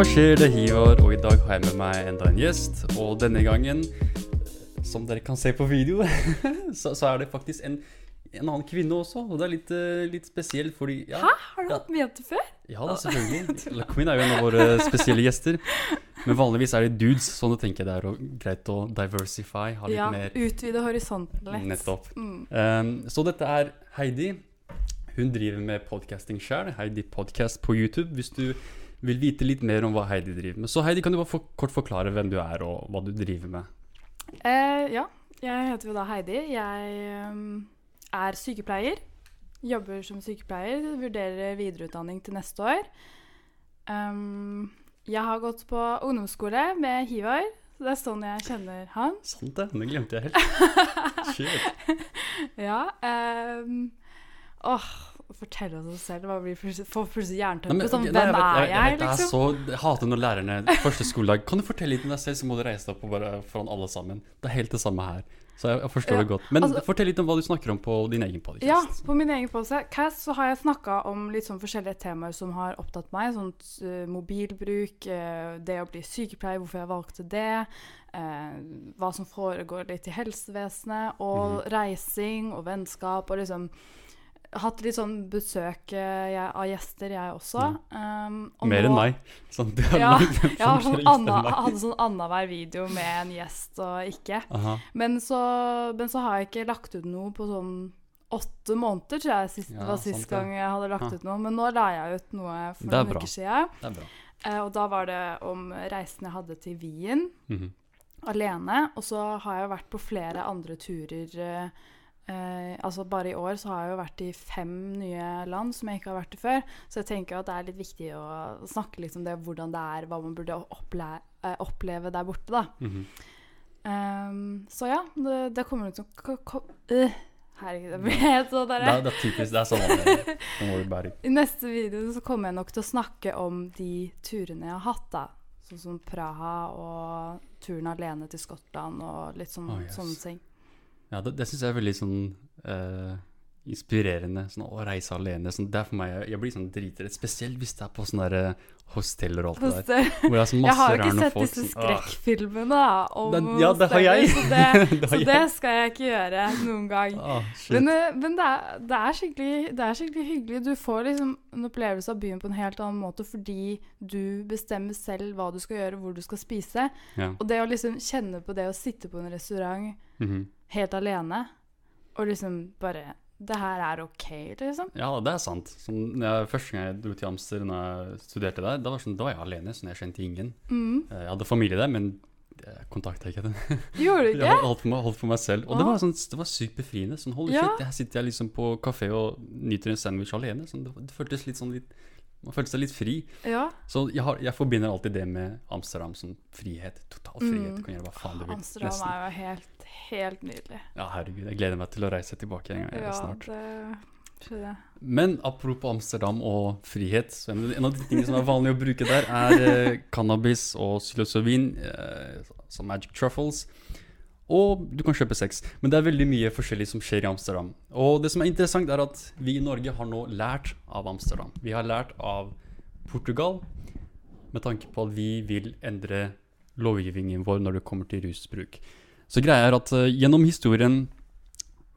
Hva skjer? Det Hivar, og i dag har jeg med meg enda en gjest. Og denne gangen, som dere kan se på video, så, så er det faktisk en, en annen kvinne også. Og det er litt, eh, litt spesielt fordi ja, Hæ? Har du Ja. hatt med jente før? Ja, da, selvfølgelig. La Queen er jo en av våre spesielle gjester. Men vanligvis er det dudes, sånn det tenker jeg det er greit å diversify. Ha litt Ja, mer utvide horisonten litt. Nettopp. Mm. Um, så dette er Heidi. Hun driver med podcasting sjøl. Heidi Podcast på YouTube. Hvis du vil vite litt mer om hva Heidi driver med. Så Heidi, kan du bare for, kort forklare hvem du er, og hva du driver med? Eh, ja, jeg heter jo da Heidi. Jeg um, er sykepleier. Jobber som sykepleier. Vurderer videreutdanning til neste år. Um, jeg har gått på ungdomsskole med Hivar. Så det er sånn jeg kjenner han. Sant det, det glemte jeg helt. Shit. Ja. Um, åh, fortell oss oss selv. Hva blir får plutselig jernteppe. Sånn, hvem nei, er jeg, jeg, vet, jeg liksom? så, jeg hater når lærerne første skoledag Kan du fortelle litt om deg selv, så må du reise deg opp og bare foran alle sammen. Det er helt det samme her. Så jeg, jeg forstår Ja, det godt. Men altså- fortell litt om hva du snakker om på din egen podcast. Ja, på min egen podcast så har jeg snakka om litt sånn forskjellige temaer som har opptatt meg. Sånn uh, mobilbruk, uh, det å bli sykepleier, hvorfor jeg valgte det. Uh, hva som foregår litt i helsevesenet. Og reising og vennskap. Og liksom hatt litt sånn besøk eh, jeg, av gjester, jeg også. Um, og Mer enn meg. Sånn, Ja, jeg har sånn anna, hadde sånn annenhver video med en gjest og ikke. Men så, men så har jeg ikke lagt ut noe på sånn åtte måneder, tror jeg sist, Ja, var sist sant gang jeg hadde lagt ut noe. Men nå la jeg ut noe for noen bra. uker siden. Eh, og da var det om reisen jeg hadde til Wien Mhm. alene. Og så har jeg vært på flere andre turer. Eh, eh, altså Bare i år så har jeg jo vært i fem nye land som jeg ikke har vært i før. Så jeg tenker at det er litt viktig å snakke litt om det, hvordan det er, hva man burde eh, oppleve der borte. da. Mm -hmm. um, så ja, det, det kommer ut som øh, Herregud, det blir helt sånn Det, der. er, det er typisk. Det er sånn det. Nå må du bære I neste video så kommer jeg nok til å snakke om de turene jeg har hatt, da. Sånn som Praha og turen alene til Skottland og litt sånn, Oh, yes. sånne ting. Ja, det, det syns jeg er veldig sånn uh, inspirerende. Sånn å reise alene. Sånn, det er for meg Jeg, blir sånn dritredd. Spesielt hvis det er på sånne der, hosteller og alt det der. Hvor det er sånn Jeg har jo ikke sett folk disse skrekkfilmene da, om Det- ja, det har jeg. Så det, Det så det skal jeg ikke gjøre noen gang. Ah. Men, eh, men er, det, er skikkelig, det er skikkelig hyggelig. Du får liksom en opplevelse av byen på en helt annen måte fordi du bestemmer selv hva du skal gjøre, hvor du skal spise. ja. Og det å liksom kjenne på det å sitte på en restaurant mhm. Helt alene og liksom bare Det her er OK, liksom. ja, det er sant. Som, jeg, første gang jeg dro til Amster når jeg studerte der, da var, sånn, da var jeg alene, så jeg kjente ingen. Mm. Eh, Jeg hadde familie der, men jeg kontakta ikke den. Gjorde du Jeg ikke? holdt for meg, holdt for meg selv. Og det var, sånn, det var sykt befriende. Sånn, holy Ja. shit, her sitter jeg liksom på kafé og nyter en sandwich alene. Sånn, det, det føltes litt sånn litt Man følte seg litt fri. Ja. Så jeg, har, jeg forbinder alltid det med Amsterdam som frihet. Total frihet. Mm. Du kan gjøre hva faen du vil. Amsterdam nesten. er jo helt, helt nydelig. Ja, herregud. Jeg gleder meg til å reise tilbake en gang Ja, snart. det jeg. Men apropos Amsterdam og frihet, en av de tingene som er vanlig å bruke der, er eh, cannabis og psilocybin, eh, som magic truffles. Og du kan kjøpe sex. Men det er veldig mye forskjellig som skjer i Amsterdam. Og det som er interessant, er at vi i Norge har nå lært av Amsterdam. Vi har lært av Portugal med tanke på at vi vil endre lovgivningen vår når det kommer til rusbruk. Så greia er at eh, gjennom historien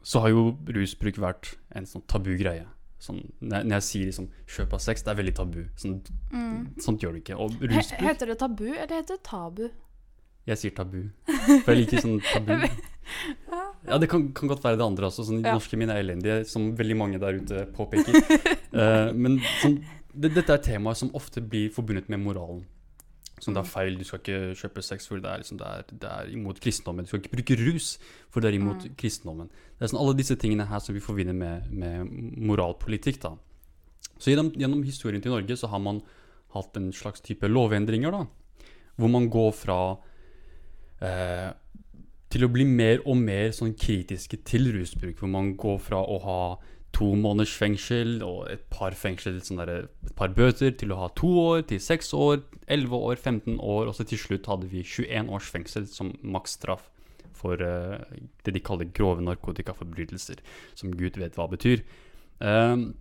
så har jo rusbruk vært en sånn tabu greie. Sånn, når, når jeg sier liksom kjøp av sex, det er veldig tabu. Sånn, Sånt gjør du ikke. Og rusbruk heter det tabu, eller heter det tabu? Jeg sier tabu. For jeg liker sånn tabu. Ja, det kan, kan godt være det andre også. Sånn, Ja. Norske mine er elendige, som veldig mange der ute påpeker. uh, men sånn, det, dette er temaer som ofte blir forbundet med moralen. Som det er feil, du skal ikke kjøpe sex for det er, liksom, det er, det er imot kristendommen. Du skal ikke bruke rus, for det er imot kristendommen. Det er sånn alle disse tingene her som vi forbinder med, med moralpolitikk. da. Så gjennom, gjennom historien til Norge så har man hatt en slags type lovendringer, da. Hvor man går fra eh, til å bli mer og mer sånn kritiske til rusbruk. Hvor man går fra å ha to måneders fengsel og et par fengsel, sånn der, et par bøter, til å ha to år, til seks år, 11 år, 15 år, og så til slutt hadde vi 21 års fengsel som maksstraff for uh, det de kaller grove narkotikaforbrytelser, som Gud vet hva betyr. Um,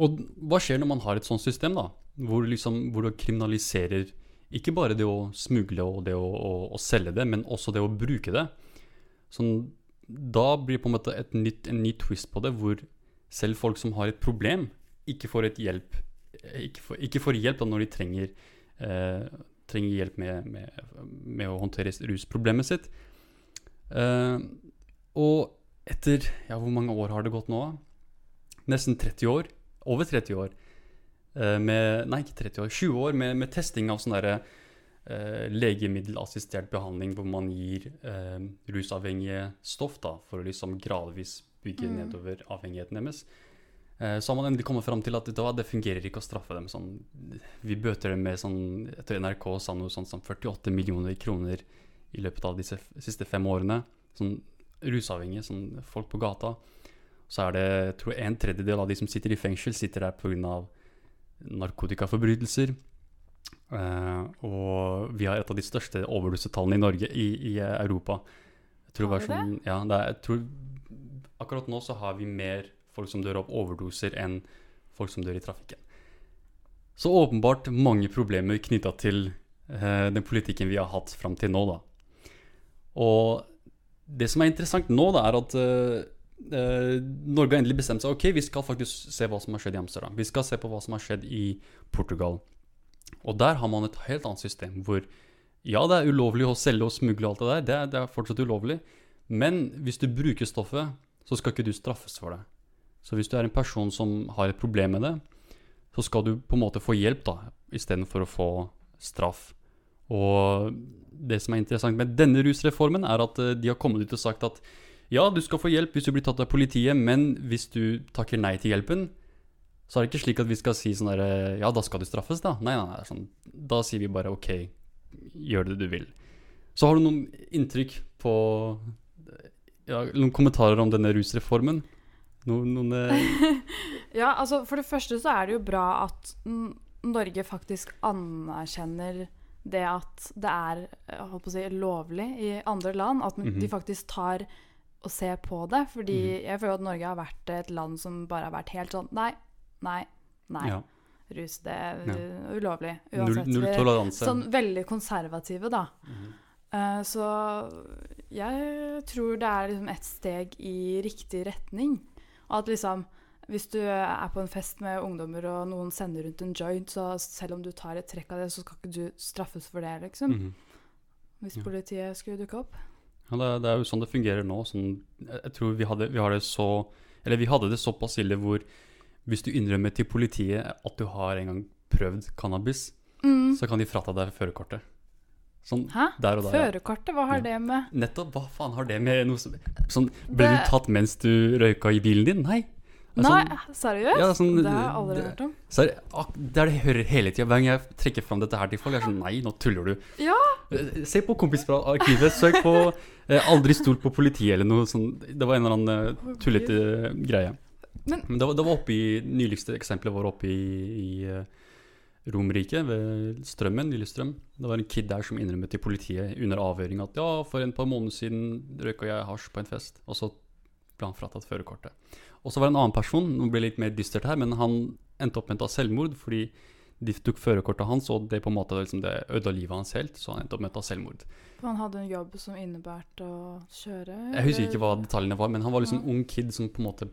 og hva skjer når man har et sånt system, da? hvor, liksom, hvor du kriminaliserer ikke bare det å smugle og det å, å, å selge det, men også det å bruke det. Sånn, da blir det på en måte et nytt, en ny twist på det, hvor selv folk som har et problem, ikke får, hjelp, ikke får, ikke får hjelp når de trenger, eh, trenger hjelp med, med, med, å håndtere rusproblemet sitt. Eh, og etter ja, Hvor mange år har det gått nå? Nesten 30 år. Over 30 år. Eh, med, nei, ikke 30 år. 20 år med, med testing av sånn derre eh, legemiddelassistert behandling hvor man gir eh, rusavhengige stoff da, for å liksom gradvis bygge Mm. nedover avhengigheten deres. Eh, så har man endelig kommet fram til at det fungerer ikke å straffe dem sånn. Vi bøter dem med sånn etter NRK sa noe sånt som 48 millioner kroner i løpet av disse siste fem årene. Sånn rusavhengige, sånn folk på gata. Så er det jeg tror en tredjedel av de som sitter i fengsel, sitter der pga. narkotikaforbrytelser. Uh, og vi har et av de største overdosetallene i Norge, i, i Europa. Tror Har vi det? sånn, ja, det er, jeg tror, akkurat nå så har vi mer folk som dør av overdoser enn folk som dør i trafikken. Så åpenbart mange problemer knytta til eh, den politikken vi har hatt fram til nå, da. Og det som er interessant nå, da, er at eh, eh, Norge har endelig bestemt seg Ok, vi skal faktisk se hva som har skjedd i Amsterdam. Vi skal se på hva som har skjedd i Portugal. Og der har man et helt annet system hvor ja, det er ulovlig å selge og smugle alt det der. Det er, det er fortsatt ulovlig. Men hvis du bruker stoffet, så skal ikke du straffes for det. Så hvis du er en person som har et problem med det, så skal du på en måte få hjelp da, istedenfor å få straff. Og det som er interessant med denne rusreformen, er at eh, de har kommet ut og sagt at ja, du skal få hjelp hvis du blir tatt av politiet, men hvis du takker nei til hjelpen, så er det ikke slik at vi skal si sånn derre Ja, da skal du straffes, da. Nei, nei, nei. Sånn, da sier vi bare OK, gjør det du vil. Så har du noen inntrykk på ja, Noen kommentarer om denne rusreformen? Noen, noen eh, Ja, altså For det første så er det jo bra at mm, Norge faktisk anerkjenner det at det er jeg å si, lovlig i andre land. At Mhm. de faktisk tar og ser på det. Fordi Mhm. jeg føler at Norge har vært et land som bare har vært helt sånn Nei, nei, nei. ja, Rus, det er Ja. ulovlig. Uansett. null null er toleranse. Sånn veldig konservative, da. Mhm. Uh, så jeg tror det er liksom et steg i riktig retning. Og at liksom hvis du er på en fest med ungdommer og noen sender rundt en joint, så selv om du tar et trekk av det, så skal ikke du straffes for det, liksom. Mhm. Hvis Ja. politiet skulle dukke opp. Ja, det, det er jo sånn det fungerer nå. Sånn, jeg jeg tror vi hadde, vi har det så Eller vi hadde det såpass ille hvor hvis du innrømmer til politiet at du har en gang prøvd cannabis, Mm. så kan de frata deg førerkortet. Sånn Hæ? der ja. Førerkortet, hva har Ja. det med Nettopp. Hva faen har det med som Sånn, Ble Det- du tatt mens du røyka i bilen din? Nei. Nei, sånn- seriøst? Ja, sånn- det har jeg aldri det- hørt om. Så er det, er det jeg hører hele tida. Hver gang jeg trekker fram dette her til folk, jeg er sånn Nei, nå tuller du. Ja. Eh, Se på Kompisarkivet. Søk på eh, 'Aldri stol på politiet' eller noe sånt. Det var en eller annen eh, tullete greie. Men- Men det var, det var oppe i nyligste eksempelet var oppe i, i eh, Romerike, ved Strømmen, Lillestrøm. Det var en kid der som innrømmet til politiet under avhøring at ja, for en par måneder siden røyka jeg hasj på en fest, og så ble han fratatt førerkortet. Og så var det en annen person, nå ble det litt mer dystert her, men han endte opp med å ta selvmord fordi de tok førerkortet hans, og det på en måte liksom, det ødela livet hans helt, så han endte opp med å ta selvmord. For han hadde en jobb som innebærte å kjøre? Jeg husker ikke hva detaljene var, men han var liksom Ja. ung kid som på en måte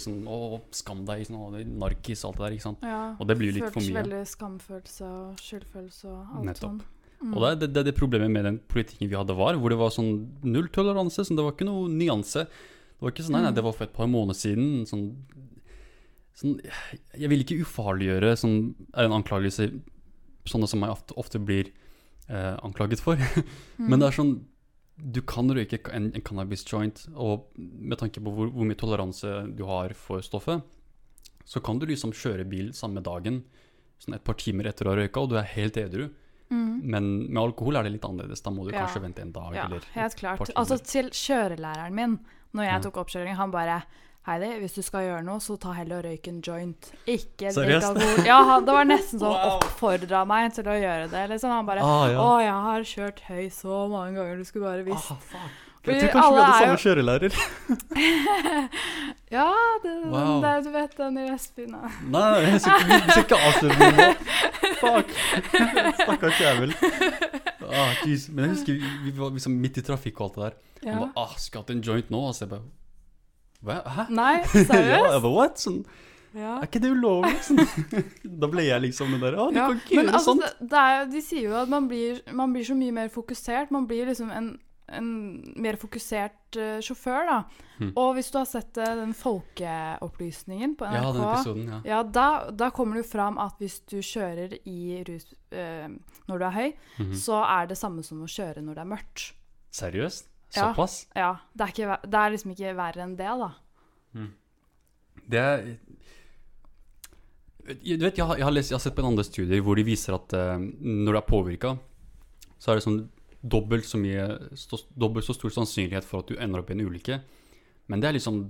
sånn Å, skam deg, sånn, å, narkis og alt det der, ikke sant. Ja, Og det blir jo litt for mye. veldig skamfølelse og skyldfølelse og alt Nettopp. sånn. Mm. Og det det, det, problemet med den politikken vi hadde var, hvor det var sånn nulltoleranse. Sånn, det var ikke noe nyanse. Det var ikke sånn, nei, nei, Mm. det var for et par måneder siden. Sånn, sånn Jeg vil ikke ufarliggjøre sånn, en anklagelse sånne som jeg ofte, ofte blir eh, anklaget for. Mm. Men det er sånn Du kan røyke en, en cannabis joint, og med tanke på hvor, hvor mye toleranse du har for stoffet, så kan du liksom kjøre bil samme dagen, sånn et par timer etter å ha røyka, og du er helt edru. Mm. Men med alkohol er det litt annerledes. Da må du Ja. kanskje vente en dag Ja, eller helt klart. Altså til kjørelæreren min, når jeg tok oppkjøring, han bare Heidi, hvis du skal gjøre noe, så ta heller og røyk en joint. Ikke drikk alkohol. Ja, han, det var nesten sånn Wow. oppfordra meg til å gjøre det. Liksom. Han bare Ah, ja. Å, jeg har kjørt høy så mange ganger, du skulle bare visst. Ah. Jeg tror kanskje vi hadde samme jo- kjørelærer. Ja, det, Wow. det, du vet den i Vestbyen. Nei, jeg skal skal ikke avsløre noe. Fuck. Stakkars jævel. Ah. Men jeg husker vi, vi var liksom midt i trafikk og alt det der. Han Ja. bare, ah, skal hatt en joint nå? Så jeg bare, hva? Hæ? Nei, ja, seriøst? bare, what? Sånn, Ja. er ikke det ulovlig? Sånn. Da ble jeg liksom den der, ah, du Ja, kan ikke gjøre altså, sånt. det, det er, de sier jo at man blir, man blir så mye mer fokusert. Man blir liksom en, en mer fokusert uh, sjåfør, da. Hmm. Og hvis du har sett uh, den folkeopplysningen på NRK Ja, den episoden, ja. ja, da, da kommer det jo fram at hvis du kjører i rus uh, når du er høy, Mhm. så er det samme som å kjøre når det er mørkt. Seriøst? Ja. Såpass? Ja, det er, ikke, det er liksom ikke verre enn det, da. Det er du vet, jeg har, jeg, har lest, jeg har sett på en andre studier hvor de viser at uh, når du er påvirka, så er det sånn dobbelt så, mye, så, dobbelt så stor sannsynlighet for at du ender opp i en ulykke. Men det er liksom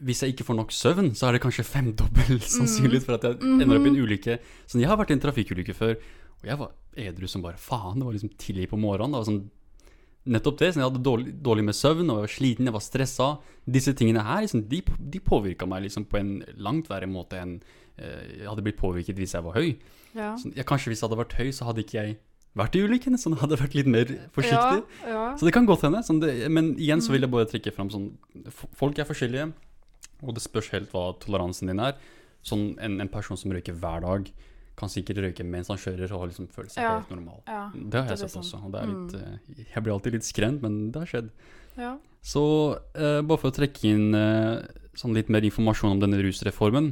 Hvis jeg ikke får nok søvn, så er det kanskje femdobbel sannsynlighet for at jeg ender opp i en ulykke. Sånn, jeg har vært i en trafikkulykke før, og jeg var edru som bare faen. Det var liksom tidlig på morgenen. Det var sånn Nettopp det. Sånn, jeg hadde dårlig, dårlig med søvn, og jeg var sliten, jeg var stressa. Disse tingene her liksom, de, de påvirka meg liksom, på en langt verre måte enn eh, jeg hadde blitt påvirket hvis jeg var høy. Ja. Så, jeg, kanskje hvis jeg hadde vært høy, så hadde ikke jeg vært i ulykken. Sånn, jeg hadde vært litt mer forsiktig. Ja, ja. Så det kan godt hende. Sånn, det, men igjen så vil jeg bare trekke fram sånn Folk er forskjellige, og det spørs helt hva toleransen din er. Sånn en, en person som røyker hver dag, kan sikkert røyke mens han kjører og liksom føle seg Ja. helt normal. ja. Det har jeg sett også. sånn. Og det er litt, mm. jeg blir alltid litt skremt, men det har skjedd. ja. Så uh, bare for å trekke inn uh, sånn litt mer informasjon om denne rusreformen.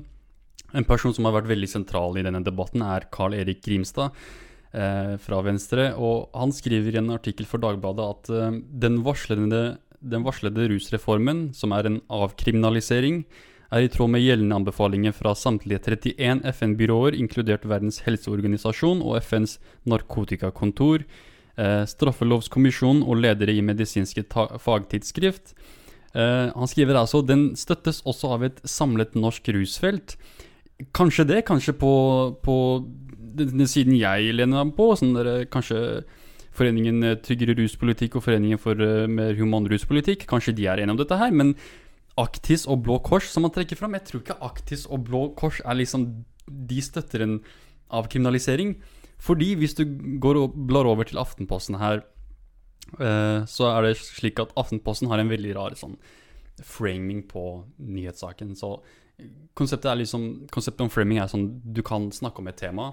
En person som har vært veldig sentral i denne debatten, er Carl Erik Grimstad uh, fra Venstre. Og han skriver i en artikkel for Dagbladet at den, varslede, den varslede rusreformen, som er en avkriminalisering, er i tråd med gjeldende anbefalinger fra samtlige 31 FN-byråer, inkludert Verdens helseorganisasjon og FNs narkotikakontor, eh, Straffelovskommisjonen og ledere i medisinske fagtidsskrift. Eh, han skriver altså den støttes også av et samlet norsk rusfelt. Kanskje det, kanskje på, på den, den siden jeg lener meg på, sånn der, kanskje Foreningen eh, Tryggere ruspolitikk og Foreningen for uh, mer human ruspolitikk, kanskje de er enige om dette her, men Aktis og Blå Kors som man trekker fram, jeg tror ikke Aktis og Blå Kors er liksom De støtter en avkriminalisering. Fordi hvis du går og blar over til Aftenposten her, eh, så er det slik at Aftenposten har en veldig rar sånn framing på nyhetssaken. Så konseptet liksom Konseptet om framing er sånn du kan snakke om et tema,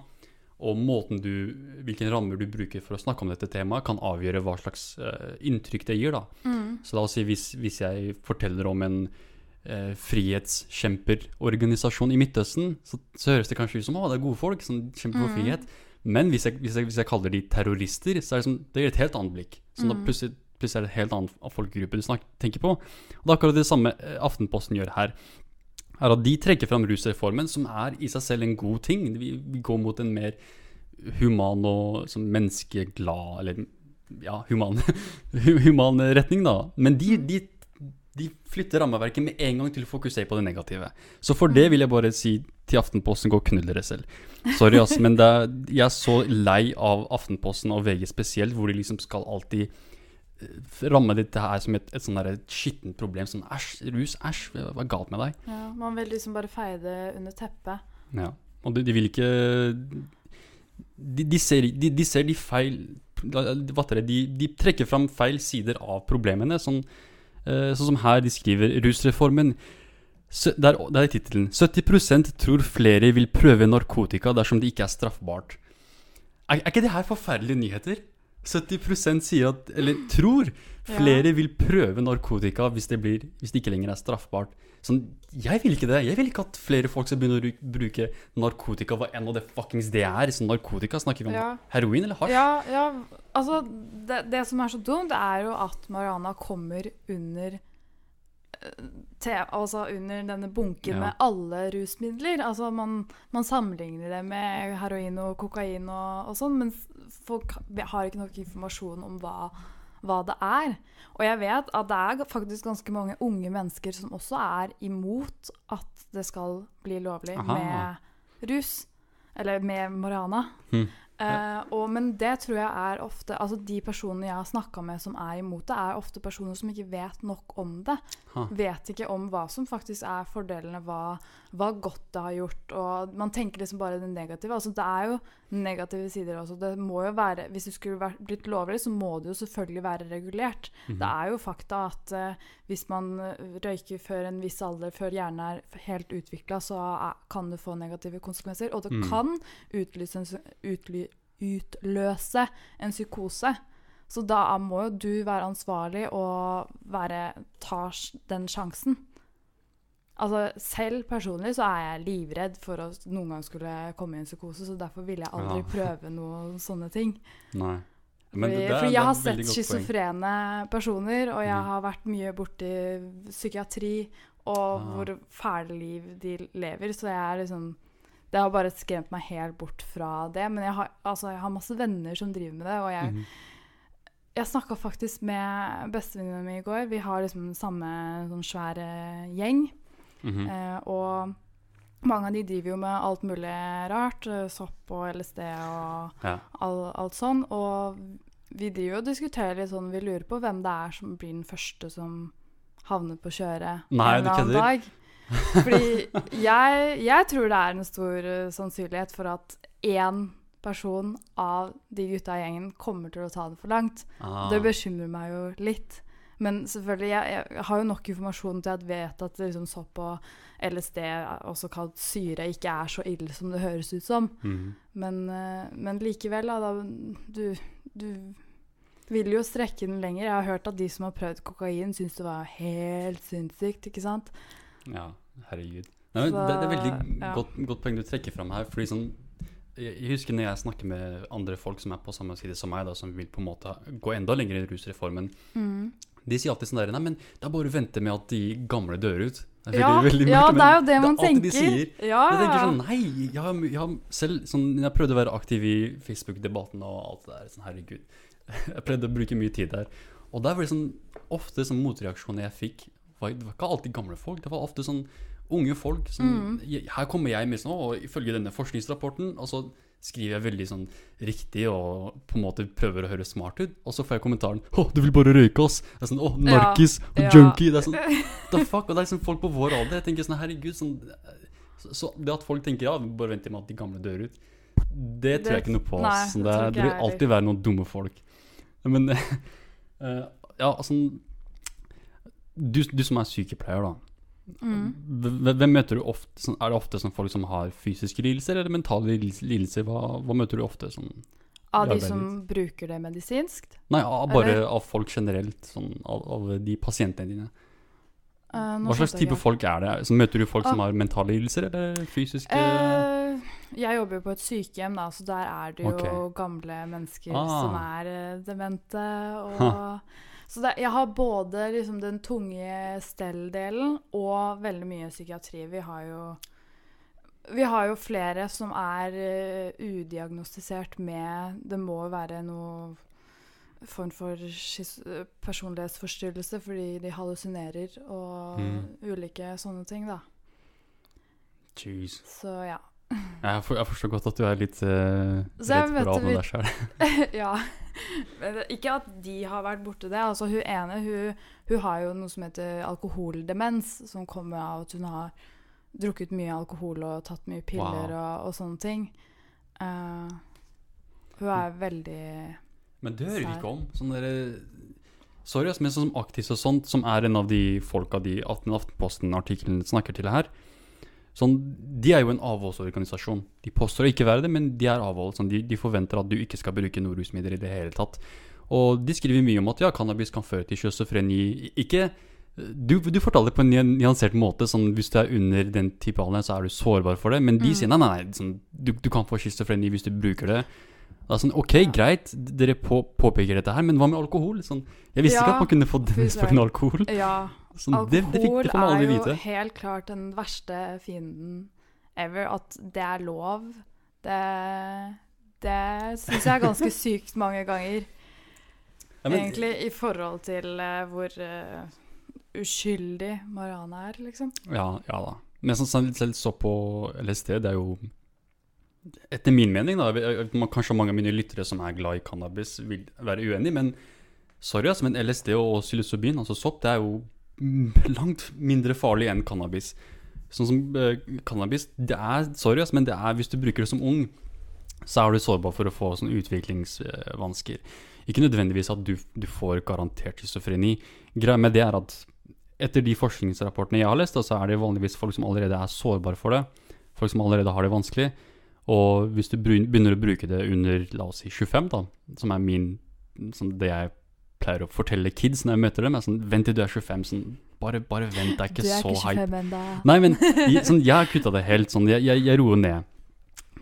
og måten du hvilken rammer du bruker for å snakke om dette temaet, kan avgjøre hva slags uh, inntrykk det gir, da. Mm. Så la oss si hvis, hvis jeg forteller om en uh, frihetskjemperorganisasjon i Midtøsten, så, så høres det kanskje ut som å, det er gode folk som kjemper for Mm. frihet. Men hvis jeg, hvis, jeg, hvis jeg kaller de terrorister, så er det, som, det gir et helt annet blikk. Så da Mm. plutselig, plutselig er det et helt annen folkegruppe du snakker, tenker på. Og det er akkurat det samme eh, Aftenposten gjør her. Er at De trekker fram rusreformen, som er i seg selv en god ting. Vi, går mot en mer human og som menneskeglad Eller ja, human, human retning, da. Men de, de, de flytter rammeverket med en gang til å fokusere på det negative. Så for det vil jeg bare si til Aftenposten, gå og knull dere selv. Sorry, ass, men er, jeg er så lei av Aftenposten og VG spesielt, hvor de liksom skal alltid ramme dette her som et, et sånn skittent problem. Sånn æsj, rus, æsj, hva er galt med deg? ja. Man vil liksom bare feie det under teppet. Ja. Og de, de vil ikke de, de, ser, de, de ser de feil de, de trekker fram feil sider av problemene. Sånn, eh, sånn som her de skriver rusreformen. Der, der er tittelen 70% tror flere vil prøve narkotika dersom det ikke er straffbart. Er, er ikke det her forferdelige nyheter? 70% sier at, eller tror flere vil prøve narkotika hvis det, blir, hvis det ikke lenger er straffbart. Sånn, jeg vil ikke det. Jeg vil ikke at flere folk skal begynne å bruke narkotika, hva enn det fuckings det er. Sånn narkotika, snakker vi om Ja. heroin eller hasj? Ja, ja, altså det, det som er så dumt, er jo at Mariana kommer under Altså under denne bunken Ja. med alle rusmidler. Altså man, man sammenligner det med heroin og kokain og, og sånn, men folk har ikke nok informasjon om hva, hva det er. Og jeg vet at det er faktisk ganske mange unge mennesker som også er imot at det skal bli lovlig Aha. med rus. Eller med marihuana. Eh, og, men det tror jeg er ofte Altså de personene jeg har snakka med som er imot det, er ofte personer som ikke vet nok om det. Ha. Vet ikke om hva som faktisk er fordelene, hva, hva godt det har gjort. Og man tenker liksom bare det negative. Altså det er jo negative sider også. Det må jo være, Hvis det skulle vært, blitt lovlig, så må det jo selvfølgelig være regulert. Mhm. Det er jo fakta at uh, hvis man eh, røyker før en viss alder, før hjernen er helt utvikla, så er, kan det få negative konsekvenser. Og det Mm. kan utlyse en, utly, utløse en psykose. Så da må jo du være ansvarlig og være, ta den sjansen. Altså Selv personlig så er jeg livredd for å noen gang skulle komme i en psykose, så derfor ville jeg aldri Ja. prøve noen sånne ting. Nei. Fordi, Men det- det er- fordi jeg har sett schizofrene personer, og jeg Mm. har vært mye borti psykiatri og Ah. hvor fæle liv de lever, så jeg er liksom Det har bare skremt meg helt bort fra det. Men jeg har, altså, jeg har masse venner som driver med det, og jeg, mm jeg snakka faktisk med bestevenninna mi i går. Vi har liksom den samme sånn svære gjeng. Mhm. Eh, og mange av de driver jo med alt mulig rart. eh, Sopp og LSD og Ja. all, alt sånn. Og vi driver jo og diskuterer litt sånn Vi lurer på hvem det er som blir den første som havner på kjøret Nei, en eller annen dag. Fordi jeg, jeg tror det er en stor eh, sannsynlighet for at én person av de gutta i gjengen kommer til å ta det for langt. Ah. Det bekymrer meg jo litt. Men selvfølgelig, jeg, jeg har jo nok informasjon til at jeg vet at liksom sopp og LSD, også kalt syre, ikke er så ille som det høres ut som. Mm. Men, eh, men likevel, da, du, du vil jo strekke den lenger. Jeg har hørt at de som har prøvd kokain, syns det var helt sinnssykt, ikke sant? Ja, herregud. Nei, Så, det, det er veldig ja. godt, godt poeng du trekker fram her. Fordi sånn jeg husker når jeg snakker med andre folk som er på samme side som meg, da, som vil på en måte gå enda lenger i rusreformen. De sier alltid sånn der Nei, men det er bare å vente med at de gamle dør ut. Det Ja, veldig- veldig ja, det er jo det man det tenker. de. Ja, Jeg tenker sånn Nei, jeg jeg selv sånn, Jeg prøvde å være aktiv i Facebook-debatten og alt det der. Sånn, herregud. Jeg prøvde å bruke mye tid der. Og der var det sånn Ofte sånn motreaksjoner jeg fikk, var, det var ikke alltid gamle folk. Det var ofte sånn unge folk som Mm. Her kommer jeg med sånn og ifølge denne forskningsrapporten Og så skriver jeg veldig sånn riktig og på en måte prøver å høre smart ut. Og så får jeg kommentaren Å, du vil bare røyke oss! Det er sånn, Å, Ja, narkis og ja. junkie! Det er sånn the fuck? Og det er liksom folk på vår alder. Jeg tenker sånn, herregud sånn, så, så det at folk tenker ja, vi bare venter med at de gamle dør ut, det tror jeg ikke noe på. nei. Sånn, det det, det vil alltid være noen dumme folk. Men uh, ja, altså du, du som er sykepleier, da. Mm. Hvem, møter du ofte? Er det ofte folk som har fysiske lidelser, eller mentale lidelser? Hva, hva møter du ofte? Sånn? Av de som bruker det medisinsk. Nei, av, bare Eller- av folk generelt. Sånn, av, av de pasientene dine. Uh, Hva slags type folk er det? Så møter du folk som Ah. har mentale lidelser, eller fysiske uh, jeg jobber jo på et sykehjem, da, så der er det jo okay. gamle mennesker Ah. som er eh, demente. Og, så det, jeg har både liksom den tunge stell-delen og veldig mye psykiatri. Vi har jo vi har jo flere som er eh, udiagnostisert med Det må være noe form for personlighetsforstyrrelse fordi de hallusinerer og Mm. ulike sånne ting, da. Jeez. Så ja. Jeg, for, jeg forstår godt at du er litt uh, redd for å avne deg sjøl. ja. Ikke at de har vært borti det. Altså, hun ene hun, hun har jo noe som heter alkoholdemens, som kommer av at hun har drukket mye alkohol og tatt mye piller Wow. og, og sånne ting. Uh, hun er veldig Men det hører vi ikke om. Sånn dere Sorry, men sånn som Aktis og sånt, som er en av de folka de 18 Aftenposten-artikkelen snakker til her Sånn, De er jo en avholdsorganisasjon. De påstår å ikke være det, men de er avhold. Sånn, de, de forventer at du ikke skal bruke noe rusmidler i det hele tatt. Og de skriver mye om at ja, cannabis kan føre til schizofreni. Ikke du, du fortalte det på en nyansert måte. Sånn, hvis du er under den type alder, så er du sårbar for det. Men de Mm. sier nei, nei, nei sånn, du, du kan få schizofreni hvis du bruker det. Det er sånn, ok, Ja. greit, dere på, påpeker dette her, men hva med alkohol? Sånn, jeg visste ikke at man kunne få denne søren. alkohol. Ja. Sånn, det, det, fikk, Alkohol det får man aldri er jo helt klart den verste fienden ever. At det er lov. Det, det syns jeg er ganske sykt mange ganger. Ja, men- Egentlig i forhold til uh, hvor uh, uskyldig Mariana er, liksom. Ja, ja da. Men sånn, selv, så på LSD, det er jo etter min mening, da, jeg- man, kanskje mange av mine lyttere som er glad i cannabis, vil være uenig, men sorry, altså, men LSD og psilocybin, altså sopp, det er jo langt mindre farlig enn cannabis. Sånn som eh, cannabis, det er, sorry, men det er, hvis du bruker det som ung, så er du sårbar for å få sånn utviklingsvansker. Ikke nødvendigvis at du, du får garantert schizofreni. Greia med det er at etter de forskningsrapportene jeg har lest, så er det vanligvis folk som allerede er sårbare for det. Folk som allerede har det vanskelig. Og hvis du begynner å bruke det under la oss si 25, da, som er min, som det jeg pleier å fortelle kids når jeg møter dem, er sånn Vent til du er 25. Sånn, bare, bare vent, det er ikke du er så ikke hype. 25 ennå. Nei, men jeg, sånn, jeg har kutta det helt. Sånn, jeg, jeg, jeg roer ned.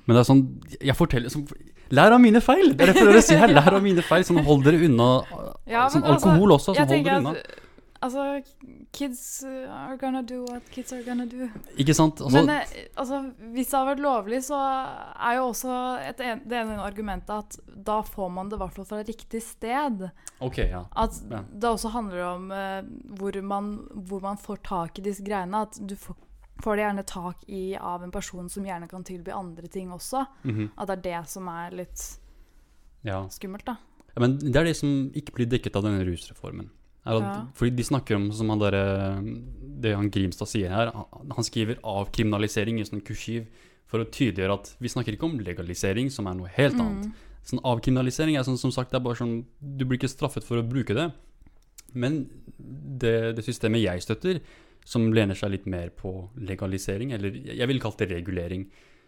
Men det er sånn Jeg forteller sånn, Lær av mine feil! Det er det jeg prøver å si her. Lær av mine feil. Sånn, hold dere unna Ja, sånn, men altså, alkohol også. Sånn, hold dere unna. at Altså, kids uh, are gonna do what kids are gonna do. Ikke sant? Altså, Men eh, altså, hvis det har vært lovlig, så er jo også et det ene argumentet at da får man det i hvert fall fra riktig sted. ok, ja. At Ja. det også handler om uh, hvor, man, hvor man får tak i disse greiene. At du får, får det gjerne tak i av en person som gjerne kan tilby andre ting også. Mhm, At det er det som er litt ja. skummelt, da. Ja, Men det er det som ikke blir dekket av denne rusreformen. At, Ja. Fordi de snakker om, som han der, det han Grimstad sier her, han- skriver avkriminalisering i sånn kursiv for å tydeliggjøre at vi snakker ikke om legalisering, som er noe helt annet. Mm. Sånn Avkriminalisering er sånn, som sagt, det er bare sånn, du blir ikke straffet for å bruke det. Men det, det systemet jeg støtter, som lener seg litt mer på legalisering, eller jeg vil kalle det regulering.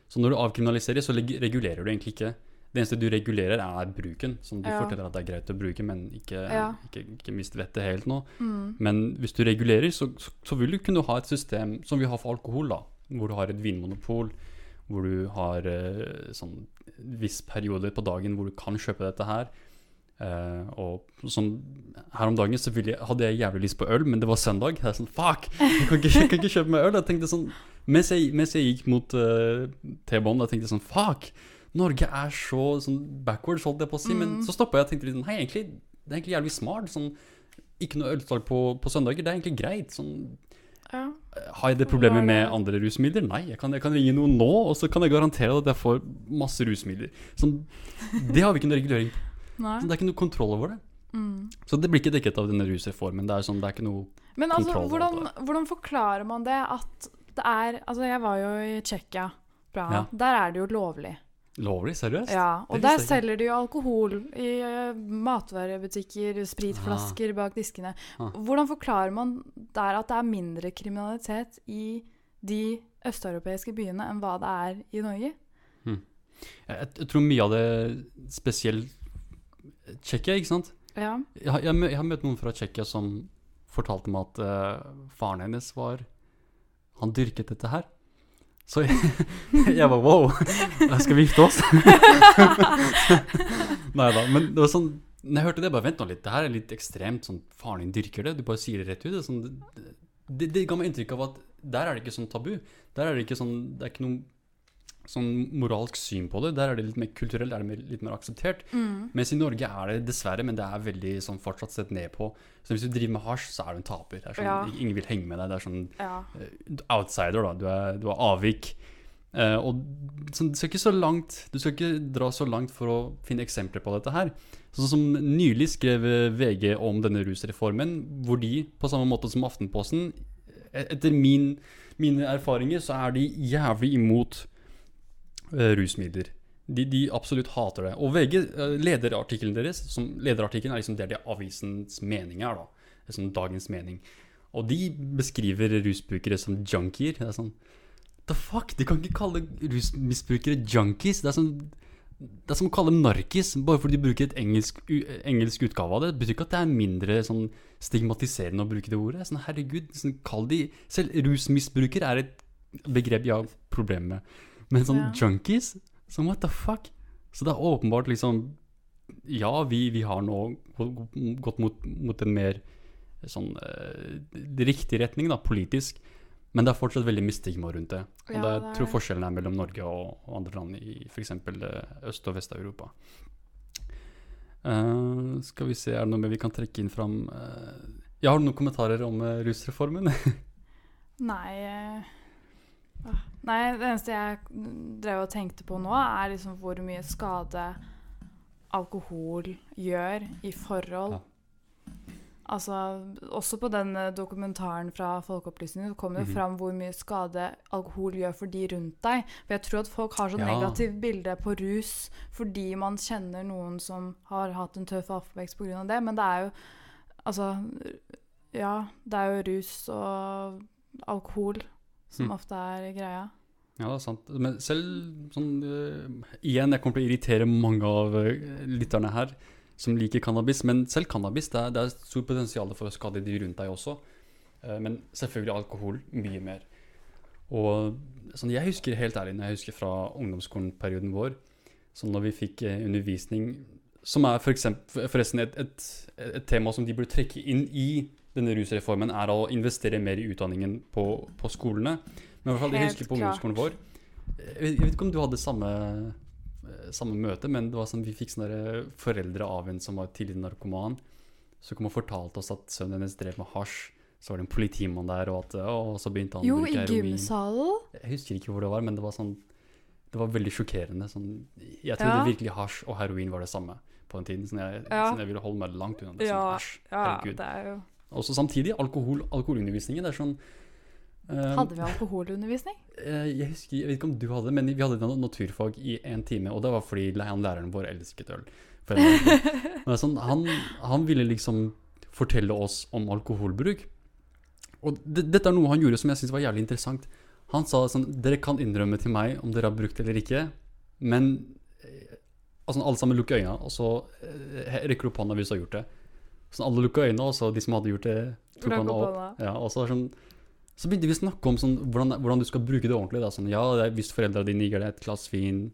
Så når du avkriminaliserer, så regulerer du egentlig ikke. Det eneste du regulerer, er bruken. Som du Ja. forteller at det er greit å bruke, men ikke, Ja. ikke, ikke mist vettet helt nå. Mm. Men hvis du regulerer, så, så, vil du kunne ha et system som vi har for alkohol, da. Hvor du har et vinmonopol, hvor du har eh, sånn viss periode på dagen hvor du kan kjøpe dette her. Uh, og sånn Her om dagen så ville jeg, hadde jeg jævlig lyst på øl, men det var søndag. Jeg er sånn, fuck! Jeg kan ikke, jeg kan ikke kjøpe meg øl. Jeg tenkte sånn Mens jeg, mens jeg gikk mot uh, T-bånd, jeg tenkte sånn Fuck! Norge er så sånn backwards, holdt jeg på å si. Men så stoppa jeg og tenkte litt sånn Hei, egentlig, det er egentlig jævlig smart. Sånn, ikke noe ølsalg på, på søndager. Det er egentlig greit. Sånn, Ja. har jeg det problemet med andre rusmidler? Nei, jeg kan, jeg kan ringe noen nå, og så kan jeg garantere at jeg får masse rusmidler. Sånn, det har vi ikke noe regulering på. Sånn, Det er ikke noe kontroll over det. Mm. Så det blir ikke dekket av denne rusreformen. Det er sånn, det er ikke noe Men altså, hvordan, hvordan forklarer man det at det er Altså, jeg var jo i Tsjekkia, Bra. Ja. Der er det jo lovlig. Lovlig. Seriøst? Ja, og der selger de jo alkohol i uh, matvarebutikker, spritflasker bak diskene. Ah. Hvordan forklarer man der at det er mindre kriminalitet i de østeuropeiske byene enn hva det er i Norge? Jeg, jeg, jeg tror mye av det spesielt Tsjekkia, ikke sant? Ja. Jeg, jeg, jeg har møtt noen fra Tsjekkia som fortalte meg at uh, faren hennes var Han dyrket dette her. Så jeg, jeg var wow, skal vi gifte oss? Nei da, men det var sånn Når jeg hørte det, bare vent nå litt, det her er litt ekstremt. Sånn, faren din dyrker det, du bare sier det rett ut. Det, sånn, det, det, det ga meg inntrykk av at der er det ikke sånn tabu. Der er det ikke sånn Det er ikke noe sånn moralsk syn på det. Der er det litt mer kulturelt, der er det litt mer akseptert. Mm. Mens i Norge er det dessverre, men det er veldig sånn fortsatt sett ned på. Så hvis du driver med hasj, så er du en taper. Det er sånn, Ja. Ingen vil henge med deg. Det er sånn ja. uh, outsider, da. Du er, du er avvik. Uh, og så, du skal langt Du skal ikke dra så langt for å finne eksempler på dette her. Sånn som nylig skrev eh, VG om denne rusreformen, hvor de, på samme måte som Aftenposten e- Etter min, mine erfaringer så er de jævlig imot rusmidler. De, de absolutt hater det. Og VG, eh, lederartikkelen deres, som lederartikkelen er liksom det det avisens mening er, da. Sånn dagens mening. Og de beskriver rusbrukere som junkier. Det er sånn The fuck? De kan ikke kalle rusmisbrukere junkies. Det er, sånn, det er som å kalle dem narkis bare fordi de bruker et engelsk, engelsk utgave av det. Det betyr ikke at det er mindre sånn, stigmatiserende å bruke det ordet. Sånn, herregud, sånn, kall de Selv rusmisbruker er et begrep jeg har problemer med. Men sånn Ja. junkies? Sånn what the fuck? Så det er åpenbart liksom Ja, vi, vi har nå gått mot, mot en mer sånn uh, riktig retning, da, politisk. Men det er fortsatt veldig mye rundt det. Og Ja, det, er tror forskjellen er mellom Norge og, og andre land i f.eks. Øst- og Vest-Europa. Uh, skal vi se, er det noe mer vi kan trekke inn fram uh, Ja, har noen kommentarer om uh, rusreformen? Nei eh, Nei, det eneste jeg drev og tenkte på nå, er liksom hvor mye skade alkohol gjør i forhold. Ja. Altså, også på den eh, dokumentaren fra Folkeopplysningen så kommer det -hmm. fram hvor mye skade alkohol gjør for de rundt deg. For jeg tror at folk har så Ja. negativt bilde på rus fordi man kjenner noen som har hatt en tøff oppvekst pga. det, men det er jo Altså, ja, det er jo rus og alkohol som Mm. ofte er greia. Ja, det er sant. Men selv sånn uh, Igjen, jeg kommer til å irritere mange av uh, lytterne her som liker cannabis. Men selv cannabis, det er, det er stort potensial for å skade de rundt deg også. Uh, men selvfølgelig alkohol mye mer. Og sånn, jeg husker helt ærlig, når jeg husker fra ungdomsskolen-perioden vår, sånn når vi fikk undervisning som er for eksempel, forresten et, et, et tema som de burde trekke inn i denne rusreformen, er å investere mer i utdanningen på, på skolene. Men i hvert fall, jeg husker på ungdomsskolen vår jeg vet, ikke om du hadde samme, eh, samme møte, men det var sånn, vi fikk sånne foreldre av en som var tidligere narkoman, som kom og fortalte oss at sønnen hennes drev med hasj. Så var det en politimann der, og at, å, så begynte han Jo, å bruke heroin. Jo, i gymsalen. Jeg husker ikke hvor det var, men det var sånn Det var veldig sjokkerende. Sånn, jeg trodde Ja. virkelig hasj og heroin var det samme på den tiden. Sånn jeg, Ja. sånn jeg ville holde meg langt unna det. Sånn, Ja, hasj, Ja, det er jo Også samtidig alkohol, alkoholundervisningen. Det er sånn eh, Hadde vi alkoholundervisning? eh, jeg, husker, jeg vet ikke om du hadde det, men vi hadde naturfag i en time, og det var fordi han læreren vår elsket øl. Sånn, han, han ville liksom fortelle oss om alkoholbruk. Og det, dette er noe han gjorde som jeg syntes var jævlig interessant. Han sa sånn Dere kan innrømme til meg om dere har brukt det eller ikke, men eh, altså, alle sammen lukker øynene, og så rekker du opp hånda hvis du har gjort det. Så alle lukka øynene, og så de som hadde gjort det, tok hånda opp. Ja, og så, sånn, så begynte vi å snakke om sånn, hvordan, hvordan du skal bruke det ordentlig. Da. Sånn, ja, er, hvis foreldrene dine gir deg et glass vin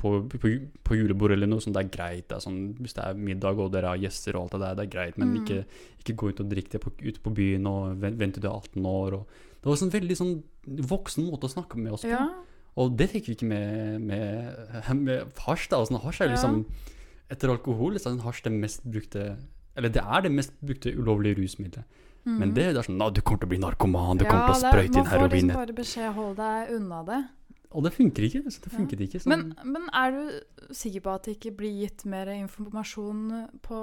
på, på, på julebord eller noe sånt, det er greit. Det er sånn, hvis det er middag og dere har gjester og alt det der, det er greit. Men Mm. ikke, ikke gå ut og drikk det på, ute på byen og vent, vent til du er 18 år. Og, det var sånn veldig sånn voksen måte å snakke med oss på. Ja. Og det fikk vi ikke med, med, med hasj. da, sånn, Hasj er liksom Ja. Etter alkohol liksom, sånn hasj det mest brukte Eller det er det mest brukte ulovlige rusmiddelet. Men det, det er sånn Nå, du kommer til å bli narkoman, du kommer til å sprøyte inn Man får heroin. liksom bare beskjed hold deg unna det. Og det funker ikke. Så det funket ikke. Sånn, Men, men er du sikker på at det ikke blir gitt mer informasjon på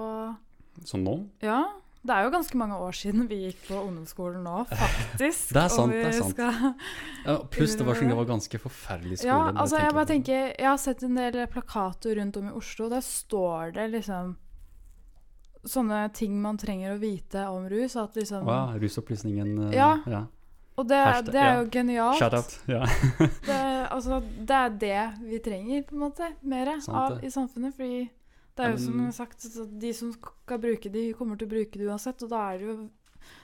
sånn nå. Ja. Det er jo ganske mange år siden vi gikk på ungdomsskolen nå, faktisk. Det er sant, det er sant. Ja, pluss det var sånn, det var ganske forferdelig skole. Ja, altså jeg jeg bare tenker Jeg har sett en del plakater rundt om i Oslo. Der står det liksom sånne ting man trenger å vite om rus. At liksom wow, rusopplysningen. eh, Ja. ja. Og det, Hashtag, det er ja. jo genialt. Shout out. Ja. Det, altså, det er det vi trenger, på en måte, mer av i samfunnet. Fordi det er jo som sagt, de som skal bruke de, kommer til å bruke det uansett. Og da er det jo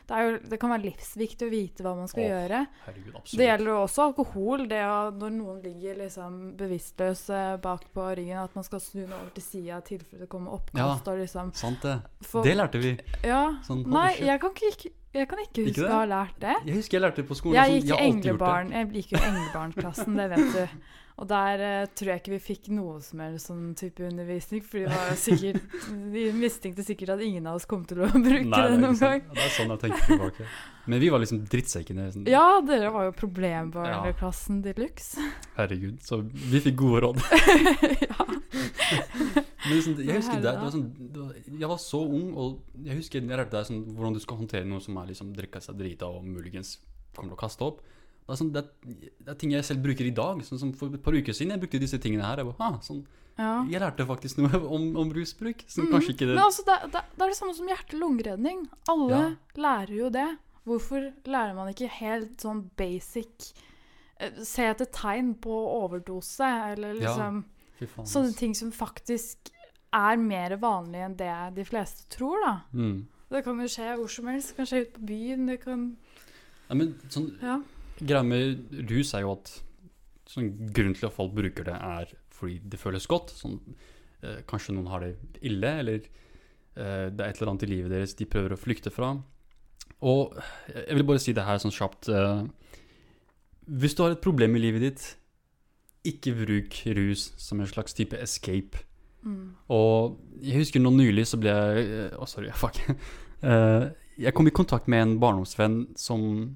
det, jo, det kan være livsviktig å vite hva man skal Åh, gjøre. Herregud. Det gjelder jo også alkohol. Det når noen ligger liksom bevisstløs eh, bak på ryggen, at man skal snu den over til sida i tilfelle det kommer oppkast. Og liksom Sant det. For, Det lærte vi. Ja. Sånn, Nei, jeg kan ikke, jeg kan ikke huske å ha lært det. Jeg husker jeg lærte det på skolen. Jeg gikk i englebarn, jeg gikk jo i englebarnklassen, det vet du. Og der uh, tror jeg ikke vi fikk noe som helst sånn type undervisning, for vi de mistenkte sikkert at ingen av oss kom til å bruke Nei, det noen gang. Ja, Det er sånn jeg tenker tilbake. Men vi var liksom drittsekkene. Sånn. Ja, dere var jo problembarneklassen de luxe. Herregud. Så vi fikk gode råd. ja. Men liksom, jeg husker det, det var sånn, det var, Jeg var så ung, og jeg husker jeg lærte deg sånn, hvordan du skal håndtere noe som er liksom drikka seg drita og muligens kommer til å kaste opp. Det er, sånn, det, er, det er ting jeg selv bruker i dag. Sånn som For et par uker siden jeg brukte disse tingene her. Jeg, bare, ah, sånn, ja. jeg lærte faktisk noe om, om rusbruk. Som Mm. kanskje ikke det Men altså, det, det, det er det samme som hjerte-lungeredning. Alle Ja. lærer jo det. Hvorfor lærer man ikke helt sånn basic eh, Se etter tegn på overdose, eller liksom ja. Sånne ting som faktisk er mer vanlig enn det de fleste tror, da. Mm. Det kan jo skje hvor som helst. Det kan skje ute på byen. Det kan Ja, men sånn, Ja. Greia med rus er jo at sånn, grunnen til at folk bruker det, er fordi det føles godt. Sånn, eh, kanskje noen har det ille, eller eh, det er et eller annet i livet deres de prøver å flykte fra. Og jeg vil bare si det her sånn kjapt. eh, hvis du har et problem i livet ditt, ikke bruk rus som en slags type escape. mm. Og jeg husker nå nylig så ble jeg Å, sorry, fuck. Eh, jeg kom i kontakt med en barndomsvenn som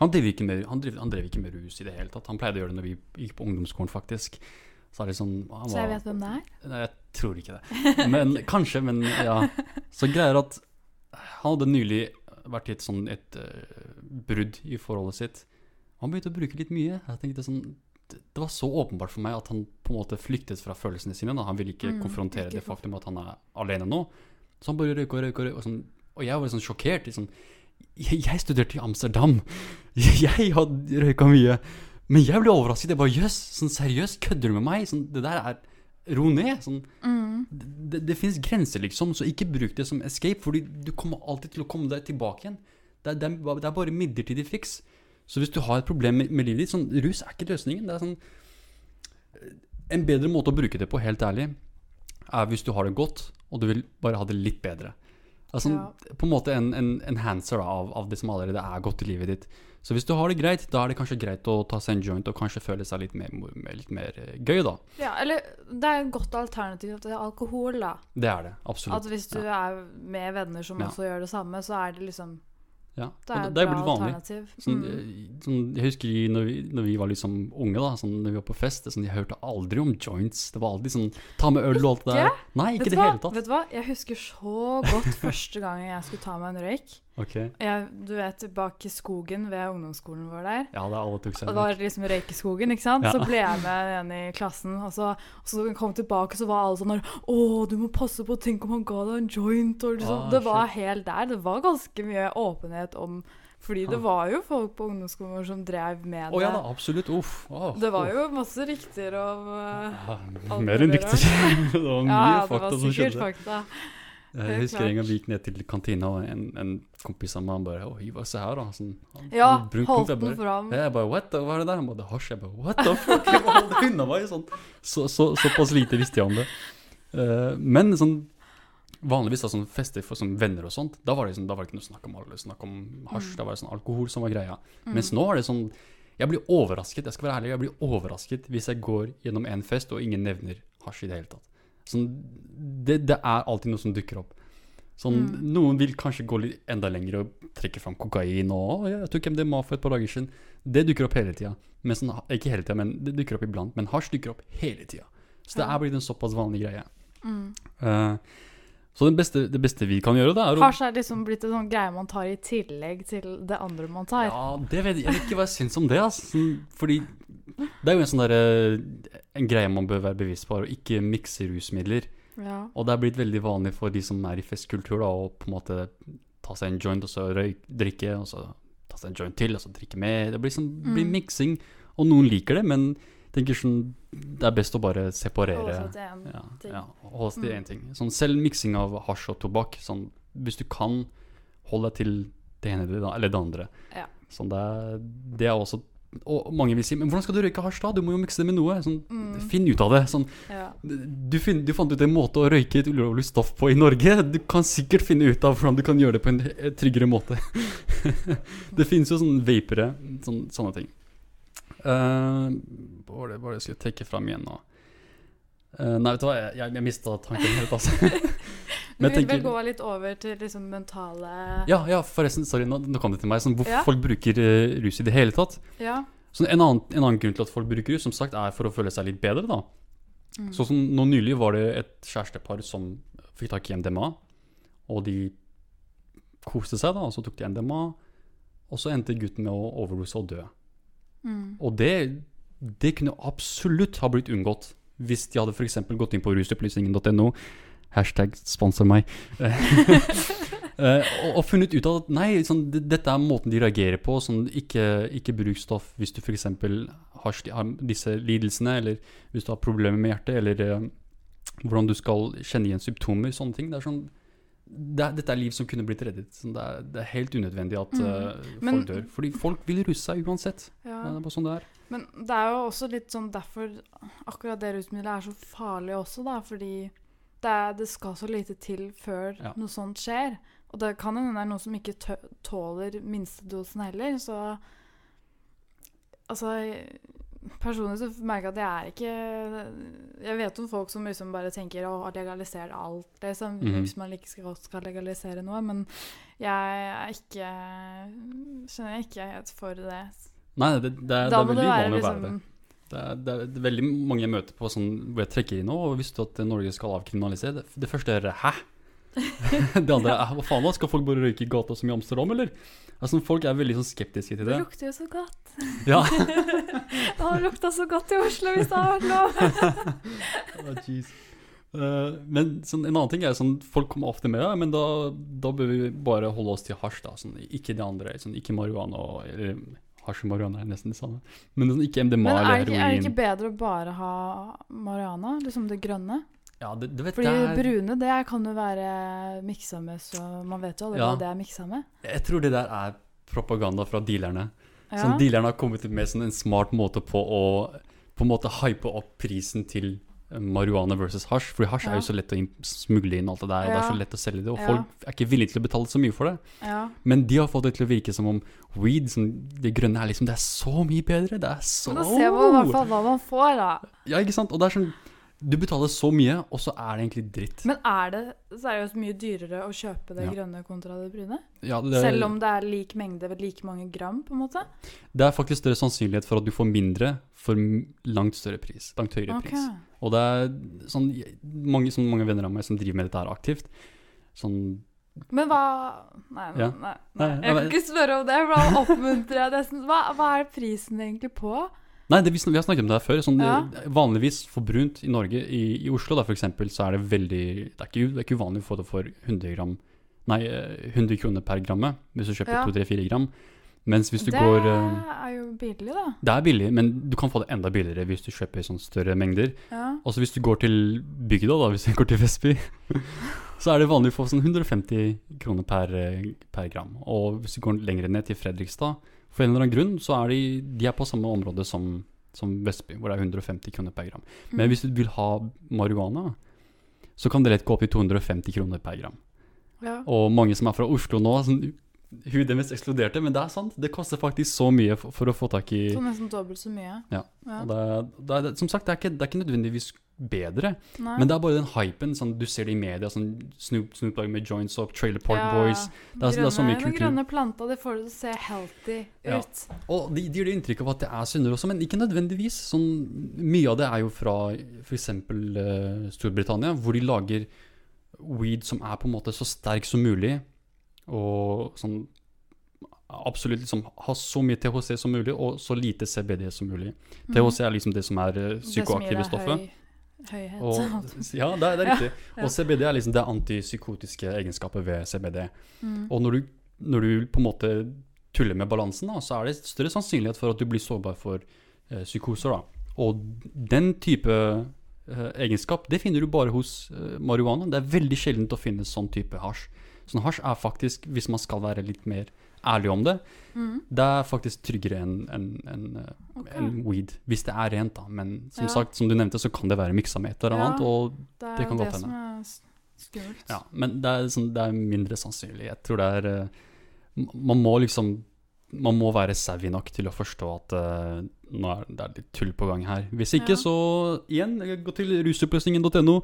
Han drev, ikke med, han, drev, han drev ikke med rus i det hele tatt. Han pleide å gjøre det når vi gikk på ungdomsskolen, faktisk. Så, er det sånn, han Så jeg vet hvem det er? Nei, jeg tror ikke det. Men kanskje, men ja. Så greier at han hadde nylig vært i et sånn et uh, brudd i forholdet sitt. Han begynte å bruke litt mye. Jeg tenkte sånn det det var så åpenbart for meg at han på en måte flyktet fra følelsene sine. Da. Han ville ikke Mm, konfrontere ikke det faktum at han er alene nå. Så han bare røyka og røyka. Og, røyka, og, sånn, og jeg var sånn sjokkert. Liksom. Jeg studerte i Amsterdam. Jeg hadde røyka mye. Men jeg ble overrasket. Jeg bare jøss, sånn seriøst, kødder du med meg? Sånn, det der er Ro ned. Sånn, Mm. det, det finnes grenser, liksom, så ikke bruk det som escape, fordi du kommer alltid til å komme deg tilbake igjen. Det det det er bare midlertidig fiks. Så hvis du har et problem med, med livet ditt, sånn, rus er ikke løsningen. Det er sånn En bedre måte å bruke det på, helt ærlig, er hvis du har det godt, og du vil bare ha det litt bedre. Altså, Ja. På en måte en, en enhancer da, av, av det som allerede er godt i livet ditt. Så hvis du har det greit, da er det kanskje greit å ta seg en joint og kanskje føle seg litt mer, litt mer eh, gøy, da. Ja, eller det er et godt alternativ til alkohol, da. Det er det, absolutt. At hvis du er med venner som Ja. også gjør det samme, så er det liksom Ja, Det er et det er bra blitt vanlig. alternativ. Sånn, Mm. eh, sånn, jeg husker når vi, når vi var liksom unge, da, sånn, når vi var på fest, sånn, jeg hørte aldri om joints. Det var alltid sånn ta med øl og alt det der. Nei, ikke Vet det hele tatt. Vet du hva? Jeg husker så godt første gangen jeg skulle ta meg en røyk. Ok. Jeg, du vet, bak i skogen ved ungdomsskolen vår der. Ja, det er alle tok seg Og det var liksom røykeskogen, ikke sant? Ja. Så ble jeg med en i klassen, og så, og så kom jeg tilbake, så var alle sånn der, Å, du må passe på, tenk om han ga deg en joint, og liksom. Ah, det var shit. helt der. Det var ganske mye åpenhet om Fordi det var jo folk på ungdomsskolen vår som drev med det. ja da, absolutt. Uff. Oh, Det var jo masse rykter om uh, ja, Mer enn rykter. det var mye Ja, det fakta var som sikkert skjedde. fakta. Jeg helt husker en gang vi gikk ned til kantina, og en, en kompis av meg han bare Oi, hva se her, da? Sånn, han- Ja, holdt den bare, fram. Jeg bare, what the, hva er det der? Han bare, hasj. Jeg bare, what the fuck? Jeg hold unna meg. Sånn. Så, så, såpass lite visste jeg om det. Uh, men sånn, vanligvis da, sånn fester for sånn venner og sånt, da var det, sånn, da var det ikke noe snakk om alle, snakk om hasj, Mm. da var det sånn alkohol som var greia. Mm. Mens nå er det sånn, jeg blir overrasket, jeg skal være ærlig, jeg blir overrasket hvis jeg går gjennom en fest og ingen nevner hasj i det hele tatt. Sånn, det, det er alltid noe som dukker opp. Sånn, Mm. Noen vil kanskje gå litt enda lenger og trekke fram kokain og «Å, ja, 'Jeg tok MDMA for et par dager siden.' Det dukker opp hele tida. Sånn, ikke hele tida, men det dukker opp iblant. Men hasj dukker opp hele tida. Så det er blitt en såpass vanlig greie. Mm. Uh, så det beste, det beste vi kan gjøre, det er å Hasj er liksom blitt en sånn greie man tar i tillegg til det andre man tar. Ja, det vet jeg, jeg vet ikke hva jeg syns om det. Sånn, fordi det er jo en sånn der, En greie man bør være bevisst på, å ikke mikse rusmidler. Ja. Og det er blitt veldig vanlig for de som er i festkultur, da, å på en måte ta seg en joint, og så røyk, drikke, og så ta seg en joint til, og så drikke mer. Det blir, sånn, blir Mm. miksing. Og noen liker det, men tenker sånn Det er best å bare separere. Holde seg til en Ja, ting. ja, seg til Mm. én ting. Sånn, selv miksing av hasj og tobakk, sånn, hvis du kan, hold deg til det ene eller det- andre. Ja. Sånn, det, er, det er også Og mange vil si Men hvordan skal du røyke hasj da? Du må jo mikse det med noe. Sånn, Mm. Finn ut av det. Sånn, Ja. du, finn, du fant ut en måte å røyke et ulovlig stoff på i Norge. Du kan sikkert finne ut av hvordan du kan gjøre det på en eh, tryggere måte. det finnes jo sånne vapere, sånne, sånne ting. Uh, hva var det jeg skulle trekke fram igjen nå? Uh, nei, vet du hva, jeg, jeg, jeg mista tanken helt, altså. Du vil vel gå litt over til liksom mentale ja, ja, forresten, sorry, nå, nå kom det til meg. Sånn, hvorfor Ja. folk bruker uh, rus i det hele tatt. Ja. Så en, annen, en annen grunn til at folk bruker rus, som sagt, er for å føle seg litt bedre. da. Mm. Sånn som nå nylig var det et kjærestepar som fikk tak i MDMA, og de koste seg, da, og så tok de MDMA, og så endte gutten med å overdose og dø. Mm. Og det, det kunne absolutt ha blitt unngått hvis de hadde f.eks. gått inn på rusopplysningen.no, hashtag sponsor meg, eh, og, og funnet ut av at nei, sånn, dette er måten de reagerer på, sånn, ikke, ikke bruk stoff hvis du f.eks. Har, har disse lidelsene, eller hvis du har problemer med hjertet, eller eh, hvordan du skal kjenne igjen symptomer, sånne ting. Det er sånn, det dette er liv som kunne blitt reddet. Sånn, det, er, det er helt unødvendig at Mm. eh, Men- folk dør. Fordi folk vil russe seg uansett. Ja. Det er bare sånn det er. Men det er jo også litt sånn derfor akkurat det rusmiddelet er så farlig også, da. Fordi det, er, det skal så lite til før Ja. noe sånt skjer. Og det kan hende det er noen som ikke tåler minstedosen heller, så Altså personlig så merker jeg at jeg er ikke Jeg vet om folk som liksom bare tenker å legalisere alt, liksom, Mhm. hvis man like godt skal legalisere noe. Men jeg er ikke Skjønner jeg ikke helt for det. Nei, det, det, det er veldig være uvanlig å være liksom det. Det er, det, er, veldig mange jeg møter på sånn, hvor jeg trekker inn nå, og visste du at Norge skal avkriminalisere? Det, det første er 'hæ?' det andre er 'hva faen da, skal folk bare røyke i gata som i Amsterdam', eller? Altså, folk er veldig sånn skeptiske til Det det. lukter jo så godt. Ja. Det hadde lukta så godt i Oslo hvis det hadde vært lov. oh. Eh, men sånn, en annen ting er sånn, folk kommer ofte med det, men da, da bør vi bare holde oss til hasj, da. Sånn, ikke de andre. Sånn, ikke marihuana eller, Hasj og marihuana er nesten det samme. Men sånn, ikke MDMA Men er eller det, ikke, er det ikke bedre å bare ha marihuana? Liksom det grønne? Ja, det, det vet Fordi jeg, brune det kan jo være miksa med, så man vet jo aldri Ja. hva det er miksa med. jeg tror det der er propaganda fra dealerne. Ja. Sånn, dealerne har kommet med sånn, en smart måte på å på en måte hype opp prisen til marihuana versus hasj. Fordi hasj er jo så lett å smugle inn alt det der, og det er så lett å selge det. Og Ja. folk er ikke villige til å betale så mye for det. ja. Men de har fått det til å virke som om weed, som det grønne, er liksom Det er så mye bedre. Det er så Men da ser man i hvert fall hva man får, da. Ja, ikke sant? Og det er sånn Du betaler så mye, og så er det egentlig dritt. Men er det seriøst mye dyrere å kjøpe det Ja. grønne kontra det brune? Ja, det, Selv om det er lik mengde ved like mange gram, på en måte? det er faktisk større sannsynlighet for at du får mindre for langt større pris. Langt høyere okay. pris. Og det er sånn mange, sånn mange venner av meg som driver med dette her aktivt. Sånn Men hva Nei, Ja. nei, Nei, nei. Jeg kan ikke spørre om det, for da oppmuntrer jeg nesten. Hva, hva er prisen egentlig på? Nei, det, vi, sn- vi har snakket om det her før. Sånn, Ja. eh, Vanligvis for brunt i Norge, i, i Oslo da, for eksempel, så er det veldig Det er ikke, det er ikke uvanlig å få det for 100 gram Nei, eh, 100 kroner per gramme hvis du kjøper Ja. 2-3-4 gram. Mens hvis du det går Det er jo billig, da. Det er billig, men du kan få det enda billigere hvis du kjøper sånn større mengder. Ja. Også hvis du går til bygda, da, hvis du går til Vestby, så er det vanlig å få sånn 150 kroner per, eh, per gram. Og hvis du går lenger ned til Fredrikstad, for en eller annen grunn, så er de, de er på samme område som, som Vestby, hvor det er 150 kroner per gram. Men Mm. hvis du vil ha marihuana, så kan det lett gå opp i 250 kroner per gram. ja. Og mange som er fra Oslo nå, sånn, huet deres eksploderte, men det er sant. Det koster faktisk så mye for, for å få tak i Så nesten dobbelt så mye. Ja. Ja. det, det, er- Som sagt, det er, ikke, det er ikke nødvendigvis bedre, Nei. men det er bare den hypen. Sånn, du ser det i media, sånn Snoop, Snoop Dogg med joints up, Trailer Park Ja. Boys. Det er, det er så mye Grønne- Den grønne planta, det får det til å se healthy Ja. ut. Og de, de gir det inntrykk av at det er syndere også, men ikke nødvendigvis. Sånn, mye av det er jo fra f.eks. Uh, Storbritannia, hvor de lager weed som er på en måte så sterk som mulig, og sånn absolutt liksom ha så mye THC som mulig, og så lite CBD som mulig. Mm. THC er liksom det som er eh, psykoaktive stoffet. høy-. Og, ja, det det er riktig. ja. Og CBD er liksom det antipsykotiske egenskapet ved CBD. Mm. Og når du, når du på en måte tuller med balansen, da, så er det større sannsynlighet for at du blir sårbar for eh, psykoser. Da. Og den type eh, egenskap, det finner du bare hos eh, marihuana. Det er veldig sjeldent å finne sånn type hasj. Sånn hasj er faktisk, hvis man skal være litt mer ærlig om det, Mm. det er faktisk tryggere enn en, en, okay. en weed. Hvis det er rent, da. Men som Ja. sagt, som du nevnte, så kan det være miksa med et eller Ja. annet. Og Det det kan godt hende. Ja, men det er, sånn, det er mindre sannsynlig. Jeg tror det er eh, Man må liksom Man må være savvy nok til å forstå at uh, nå er det litt tull på gang her. Hvis ikke, Ja. så igjen, gå til rusoppløsningen.no.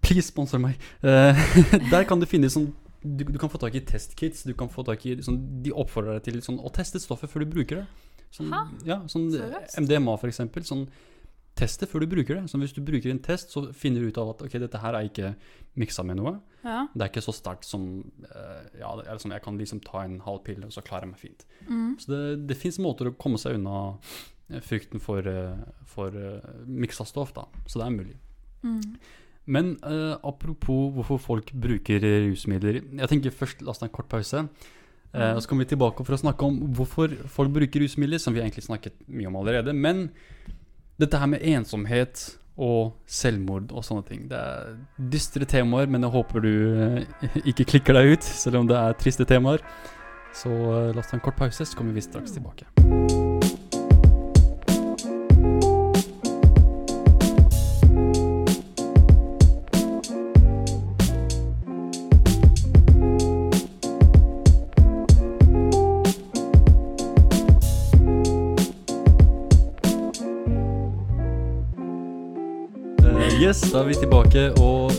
Please sponsor meg. Uh, der kan du finne sånn du, du kan få tak i testkits. Du kan få tak i sånn, De oppfordrer deg til sånn, å teste stoffet før du bruker det. Sånn, Hæ? ja, sånn Seriøst? MDMA, for eksempel. Sånn, test det før du bruker det. Så hvis du bruker en test, så finner du ut av at ok, dette her er ikke miksa med noe. Ja. Det er ikke så sterkt som eh, Ja, sånn, jeg kan liksom ta en halv pille, og så klarer jeg meg fint. Mm. Så det, det fins måter å komme seg unna eh, frykten for, eh, for uh, miksa stoff, da. Så det er mulig. Mm. Men eh, apropos hvorfor folk bruker rusmidler. Jeg tenker først, La oss ta en kort pause. Eh, Mm. og så kommer vi tilbake for å snakke om hvorfor folk bruker rusmidler, som vi egentlig snakket mye om allerede. Men dette her med ensomhet og selvmord og sånne ting. Det er dystre temaer, men jeg håper du eh, ikke klikker deg ut, selv om det er triste temaer. Så eh, la oss ta en kort pause, så kommer vi straks tilbake. Yes, da er vi tilbake, og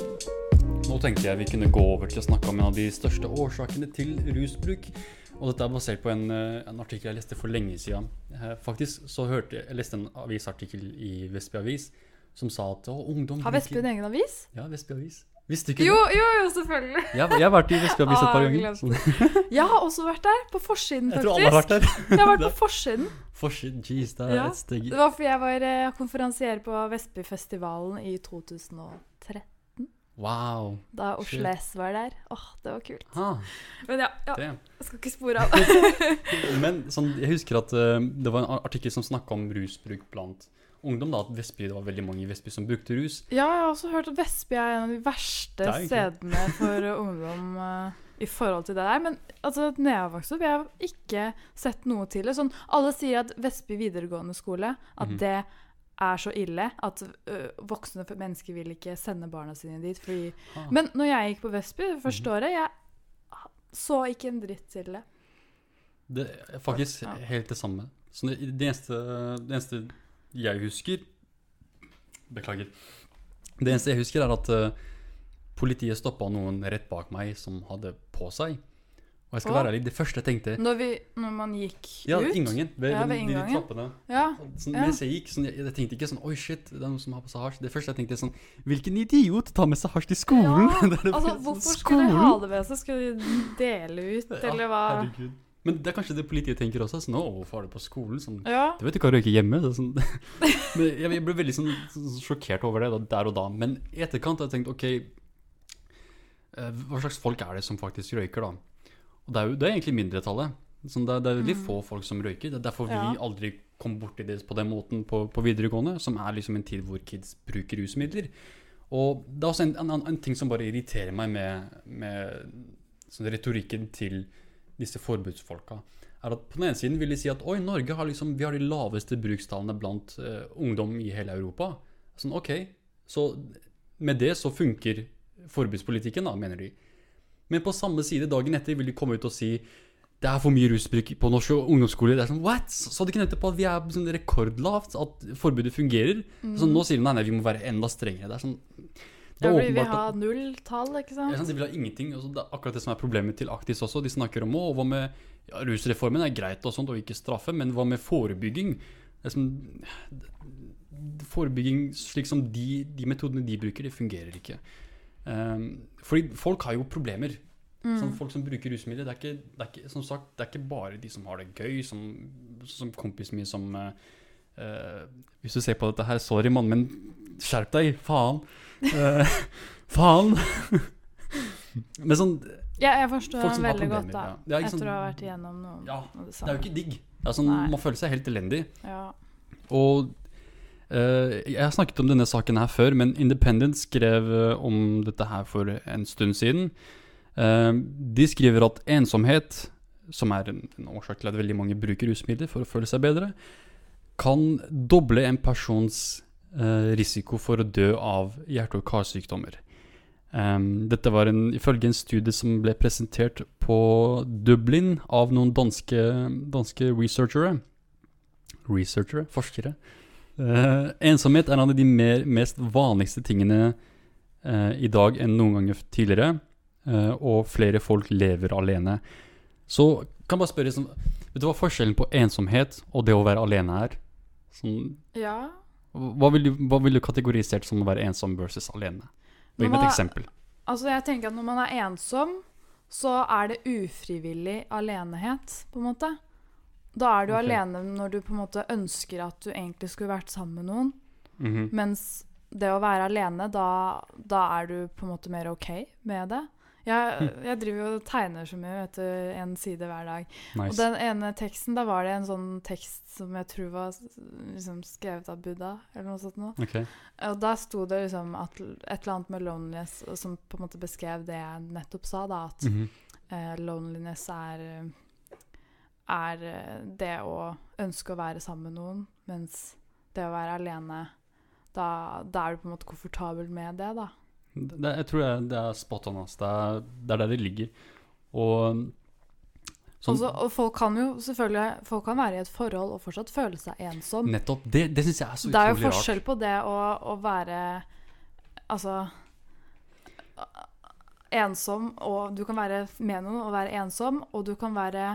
nå tenkte jeg vi kunne gå over til å snakke om en av de største årsakene til rusbruk. Og dette er basert på en, eh, en artikkel jeg leste for lenge siden. Eh, Faktisk så hørte jeg, jeg leste en avisartikkel i Vestby Avis som sa at å, ungdom Har Vestby en egen avis? Ja, Vestby Avis. Visste du ikke Jo, det? jo, jo, selvfølgelig. Jeg, jeg har vært i Vestby et par Ah, ganger. Jeg har også vært der, på forsiden, jeg tror alle har vært der. Jeg har vært på forsiden. Forsiden, jeez, det er Ja. et steg Det var fordi jeg var eh, konferansier på Vestbyfestivalen i 2013. Wow. Da. Oslo S var der. Åh, det var kult. Ha. Men ja, ja jeg skal ikke spore av. Men sånn, jeg husker at uh, det var en artikkel som snakka om rusbruk blant ungdom. da, At Vestby, det var veldig mange i Vestby som brukte rus. Ja, jeg har også hørt at Vestby er en av de verste er stedene for ungdom uh, i forhold til det der. Men altså, når jeg har vokst opp, jeg har ikke sett noe til det. Sånn, alle sier at Vestby videregående skole, at Mhm. det er så ille at uh, voksne mennesker vil ikke sende barna sine dit. Fordi Ah. Men når jeg gikk på Vestby det første Mhm. året, jeg så ikke en dritt til det. Det er faktisk Ja. helt det samme. Så det, det, eneste, det eneste jeg husker Beklager. Det eneste jeg husker, er at uh, politiet stoppa noen rett bak meg som hadde på seg. Og jeg skal være ærlig, det første jeg tenkte Når, vi, når man gikk Ja, ut inngangen. Ved, Ja, ved inngangen. de de trappene. Ja, Sånn, Ja. Mens jeg gikk, sånn, jeg, jeg tenkte ikke sånn Oi, shit, det er noen som har på seg hasj. Det første jeg tenkte sånn Hvilken idiot tar med seg hasj til skolen? Ja, Det er det altså Hvorfor skulle de ha det med seg? Skal de dele ut, eller hva? Herregud. Men det er kanskje det politiet tenker også. Sånn, å, hvorfor er du på skolen? Sånn, Ja. du vet du hva røyker hjemme. Sånn. Men jeg, ble veldig sånn, sånn sjokkert over det der og da. Men i etterkant har jeg tenkt OK, eh, hva slags folk er det som faktisk røyker, da? Og det er jo det er egentlig mindretallet. Sånn, det, er, det er veldig Mm. få folk som røyker. Det er derfor vi Ja. aldri kom borti det på den måten på, på videregående, som er liksom en tid hvor kids bruker rusmidler. Og det er også en, en, en ting som bare irriterer meg med, med sånn retorikken til disse forbudsfolka. Er at På den ene siden vil de si at oi, Norge har liksom, vi har de laveste brukstallene blant uh, ungdom i hele Europa. Sånn, ok, så med det så funker forbudspolitikken, da, mener de. Men på samme side dagen etter vil de komme ut og si det er for mye rusbruk på norske ungdomsskoler. Det er sånn, what? Så de ikke nettopp at vi er sånn rekordlavt, at forbudet fungerer. Så nå sier de nei, nei, vi må være enda strengere. Det er sånn er blir vi ha null nulltall, ikke sant? ja, de vil ha ingenting. Altså, det er akkurat det som er problemet til Aktis også. De snakker om å, hva med ja, rusreformen er greit og sånt, og ikke straffe, men hva med forebygging? Det som, forebygging slik som de, de metodene de bruker, det fungerer ikke. Um, fordi folk har jo problemer. Mm. Sånn, folk som bruker rusmidler, det er, ikke, det, er ikke, som sagt, det er ikke bare de som har det gøy, som, som kompisen min som eh, Hvis du ser på dette her, sorry mann, men skjerp deg, faen. Eh, faen! men sånn, Ja, jeg forstår Folk som har veldig godt, da. ja. Det er Etter sånn- å ha vært igjennom noe Ja, av det det er jo ikke digg. Det sånn, man føler seg helt elendig. Ja. Og Uh, jeg har snakket om denne saken her før, men Independent skrev uh, om dette her for en stund siden. Uh, de skriver at ensomhet, som er en, en årsak til at veldig mange bruker rusmidler for å føle seg bedre, kan doble en persons risiko for å dø av hjerte- og karsykdommer. Um, dette var en, ifølge en studie som ble presentert på Dublin av noen danske, danske researchere. Researchere? Forskere. Uh, ensomhet er en av de mer, mest vanligste tingene uh, i dag enn noen ganger tidligere. Uh, og flere folk lever alene. Så kan bare spørre sånn, Vet du hva forskjellen på ensomhet og det å være alene er? Sånn, ja. Hva, vil du, hva vil du kategorisert som å være ensom versus alene? Gi meg et eksempel. Altså, jeg tenker at når man er ensom, så er det ufrivillig alenehet, på en måte. Da er du okay. alene når du på en måte ønsker at du egentlig skulle vært sammen med noen. Mhm. Mens det å være alene, da, da er du på en måte mer OK med det. Jeg, jeg driver jo og tegner så mye, vet du, en side hver dag. Og den ene teksten, da var det en sånn tekst som jeg tror var liksom skrevet av Buddha, eller noe sånt noe. Okay. Og da sto det liksom at et eller annet med loneliness som på en måte beskrev det jeg nettopp sa, da. At Mhm. eh, loneliness er, er eh, det å ønske å være sammen med noen, mens det å være alene da, da er du på en måte komfortabel med det, da. Det, jeg tror det det er spot on. Det er, det er der det ligger. Og sånn, Også, og folk kan jo selvfølgelig Folk kan være i et forhold og fortsatt føle seg ensom. Nettopp. Det, det syns jeg er så Det er jo utrolig rart. forskjell på det å, å være Altså Ensom, og du kan være med noen og være ensom, og du kan være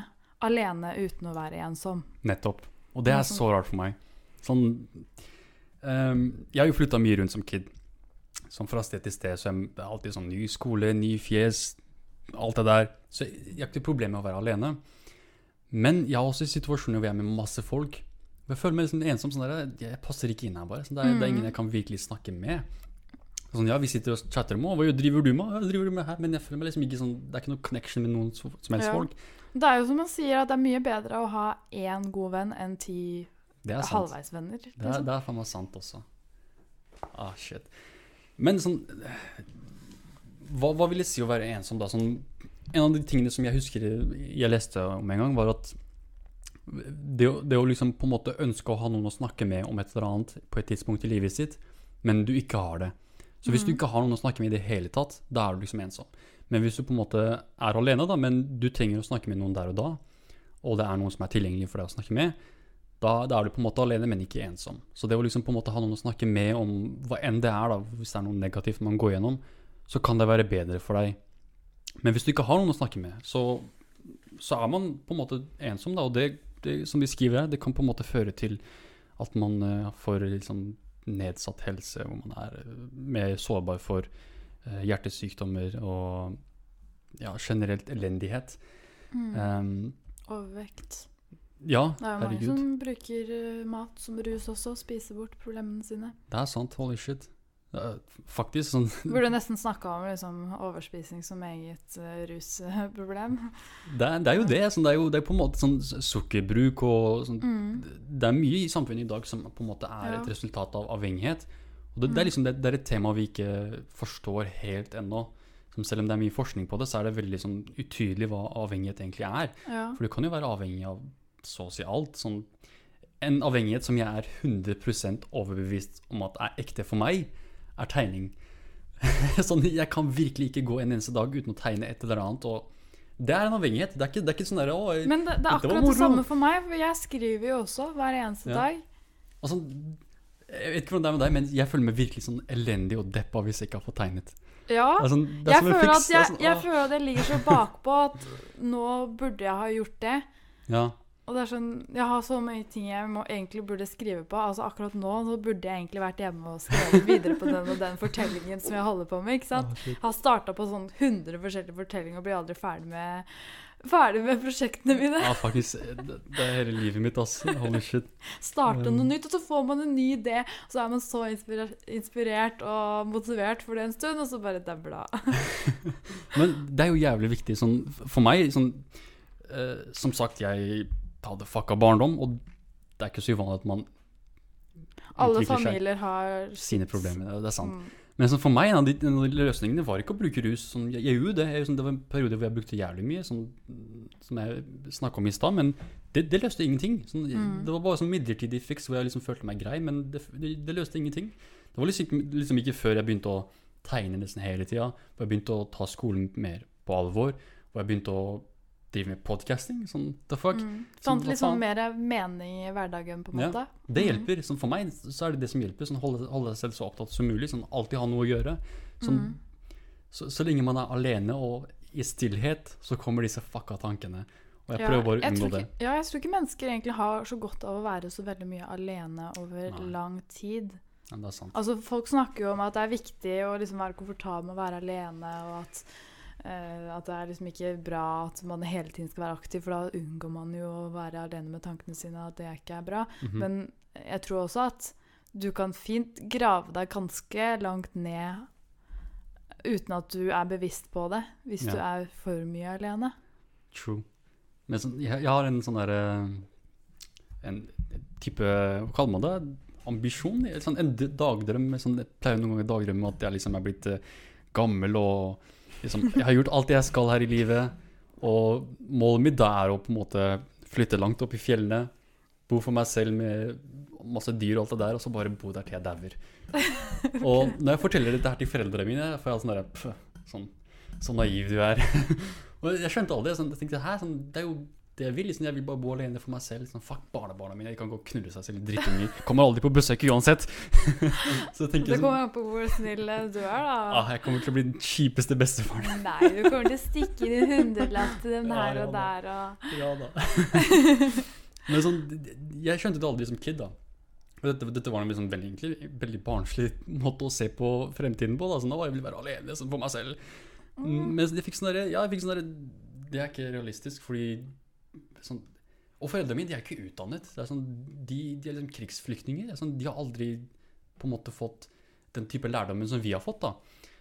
alene uten å være ensom. Nettopp. Og det er så rart for meg. Sånn um, Jeg har jo flytta mye rundt som kid. Sånn fra sted til sted, så er det alltid sånn ny skole, ny fjes, alt det der. Så jeg har ikke noe problem med å være alene. Men jeg har også situasjoner hvor jeg er med masse folk. Jeg føler meg liksom ensom. sånn der, Jeg passer ikke inn her, bare. Sånn, det, er, det er ingen jeg kan virkelig snakke med. Sånn, ja, Vi sitter og chatter om «Å, hva driver du med, hva driver du med her? men jeg føler meg liksom ikke sånn, det er ikke noe connection med noen som som helst Ja. folk. Det er jo som man sier, at det er mye bedre å ha én god venn enn ti halvveisvenner. Liksom. Det er, Liksom. det er faen meg sant også. Ah, shit. Men sånn hva, hva vil det si å være ensom, da? Sånn, en av de tingene som jeg husker jeg leste om en gang, var at det, det å liksom på en måte ønske å ha noen å snakke med om et eller annet på et tidspunkt i livet sitt, men du ikke har det. Så hvis du ikke har noen å snakke med i det hele tatt, da er du liksom ensom. Men hvis du på en måte er alene, da, men du trenger å snakke med noen der og da, og det er noen som er tilgjengelig for deg å snakke med, da, da er du på en måte alene, men ikke ensom. Så det å liksom på en måte ha noen å snakke med om hva enn det er, da, hvis det er noe negativt man går gjennom, så kan det være bedre for deg. Men hvis du ikke har noen å snakke med, så, så er man på en måte ensom, da, og det, det som de skriver her, det kan på en måte føre til at man uh, får liksom nedsatt helse, hvor man er eh, mer sårbar for uh, hjertesykdommer og ja, generelt elendighet. Mm. Um, Overvekt. Ja, Det er jo mange som bruker eh, mat som rus også, spiser bort problemene sine. Det er sant, holy shit. Faktisk sånn Burde nesten snakka om liksom, overspising som eget uh, rusproblem. det det er jo det. Sånn, det, er jo, det er på en måte sånn sukkerbruk og sånn Mm. Det er mye i samfunnet i dag som på en måte er Ja. et resultat av avhengighet. Og det, det, er Mm. liksom, det, det er et tema vi ikke forstår helt ennå. Som selv om det er mye forskning på det, så er det veldig sånn utydelig hva avhengighet egentlig er. Ja. For du kan jo være avhengig av så å si alt. Sånn, en avhengighet som jeg er 100 overbevist om at er ekte for meg, er tegning. sånn, jeg kan virkelig ikke gå en eneste dag uten å tegne et eller annet. Og det er en avhengighet. Det er ikke, det er ikke sånn der, «Å, Men det, det er akkurat det samme for meg, for jeg skriver jo også hver eneste Ja. dag. Altså, jeg vet ikke hvordan det er med deg, men jeg føler meg virkelig sånn elendig og deppa hvis jeg ikke har fått tegnet. Ja. Er Jeg føler, fiks, jeg, sånn, jeg føler at jeg ligger så bakpå at nå burde jeg ha gjort det. Ja, Og det er sånn, Jeg har så mange ting jeg må, egentlig burde skrive på. Altså Akkurat nå så burde jeg egentlig vært hjemme og skrevet videre på den og den fortellingen som jeg holder på med. ikke sant? Åh. Har starta på sånn 100 forskjellige fortellinger og blir aldri ferdig med, ferdig med prosjektene mine. ja, faktisk. Det, det er hele livet mitt, ass. Holy shit. Starte Mm. noe nytt, og så får man en ny idé. Og så er man så inspirert, inspirert og motivert for det en stund, og så bare dabber det av. Men det er jo jævlig viktig. Sånn, for meg, sånn uh, Som sagt, jeg hadde fucka barndom, og det er ikke så uvanlig at man Alle familier har sine problemer. Det er sant. Mm. Men for meg, en av, de, en av de løsningene var ikke å bruke rus. Sånn, jeg, jeg gjorde det. Jeg, sånn, det var en periode hvor jeg brukte jævlig mye, sånn, som jeg snakka om i stad. Men det, det løste ingenting. Sånn, Mm. Det var bare sånn midlertidig fiks hvor jeg liksom følte meg grei, men det, det, løste ingenting. Det var liksom, liksom ikke før jeg begynte å tegne nesten hele tida, hvor jeg begynte å ta skolen mer på alvor, hvor jeg begynte å drive med podcasting. Sånn, the fuck. Mm. Sånn, Sånn sånn mer mening i hverdagen, på en Ja. måte. Det Mm. hjelper. Sånn, for meg så er det det som hjelper. Sånn, holde, holde seg selv så opptatt som mulig. Sånn, alltid ha noe å gjøre. Sånn, Mm. så, så lenge man er alene og i stillhet, så kommer disse fucka tankene. Og jeg Ja, prøver bare å unngå det. ja, jeg tror ikke mennesker egentlig har så godt av å være så veldig mye alene over Nei. lang tid. Ja, det sant. Altså, Folk snakker jo om at det er viktig å liksom være komfortabel med å være alene, og at, at det er liksom ikke bra at man hele tiden skal være aktiv, for da unngår man jo å være alene med tankene sine, at det ikke er bra. Mhm. Men jeg tror også at du kan fint grave deg ganske langt ned uten at du er bevisst på det, hvis Ja. du er for mye alene. True. Men så, jeg, jeg har en sånn derre En type Hva kaller man det? Ambisjon? Sånn, en dagdrøm. Sånn, jeg pleier noen ganger dagdrømme at jeg liksom er blitt eh, gammel og liksom Jeg har gjort alt jeg skal her i livet. Og målet mitt da er å på en måte flytte langt opp i fjellene. Bo for meg selv med masse dyr og alt det der, og så bare bo der til jeg dauer. Og når jeg forteller dette her til foreldrene mine, får jeg sånn derre sånn, Så naiv du er. og jeg skjønte aldri. Sånn, jeg tenkte, Hæ, sånn, det er jo det jeg vil. Liksom, jeg vil bare bo alene for meg selv. Sånn, fuck barnebarna mine, de kan gå og knulle seg selv, drittunger. Kommer aldri på besøk uansett. så jeg Det sånn kommer an på hvor snill du er, da. ah, Jeg kommer til å bli den kjipeste bestefaren. Nei, du kommer til å stikke inn en hundrelapp til dem her ja og der og Ja da. Men sånn, jeg skjønte det aldri som kid, da. Dette, dette var en liksom veldig, egentlig, veldig barnslig måte å se på fremtiden på. Da. Sånn, var jeg vil være alene sånn, for meg selv. Mm. Mens jeg fikk sånn derre Ja, jeg fikk sånn derre Det er ikke realistisk, fordi sånn Og foreldrene mine, de er ikke utdannet. Det er sånn, de, de er liksom krigsflyktninger. Er sånn, de har aldri på en måte fått den type lærdommen som vi har fått. da.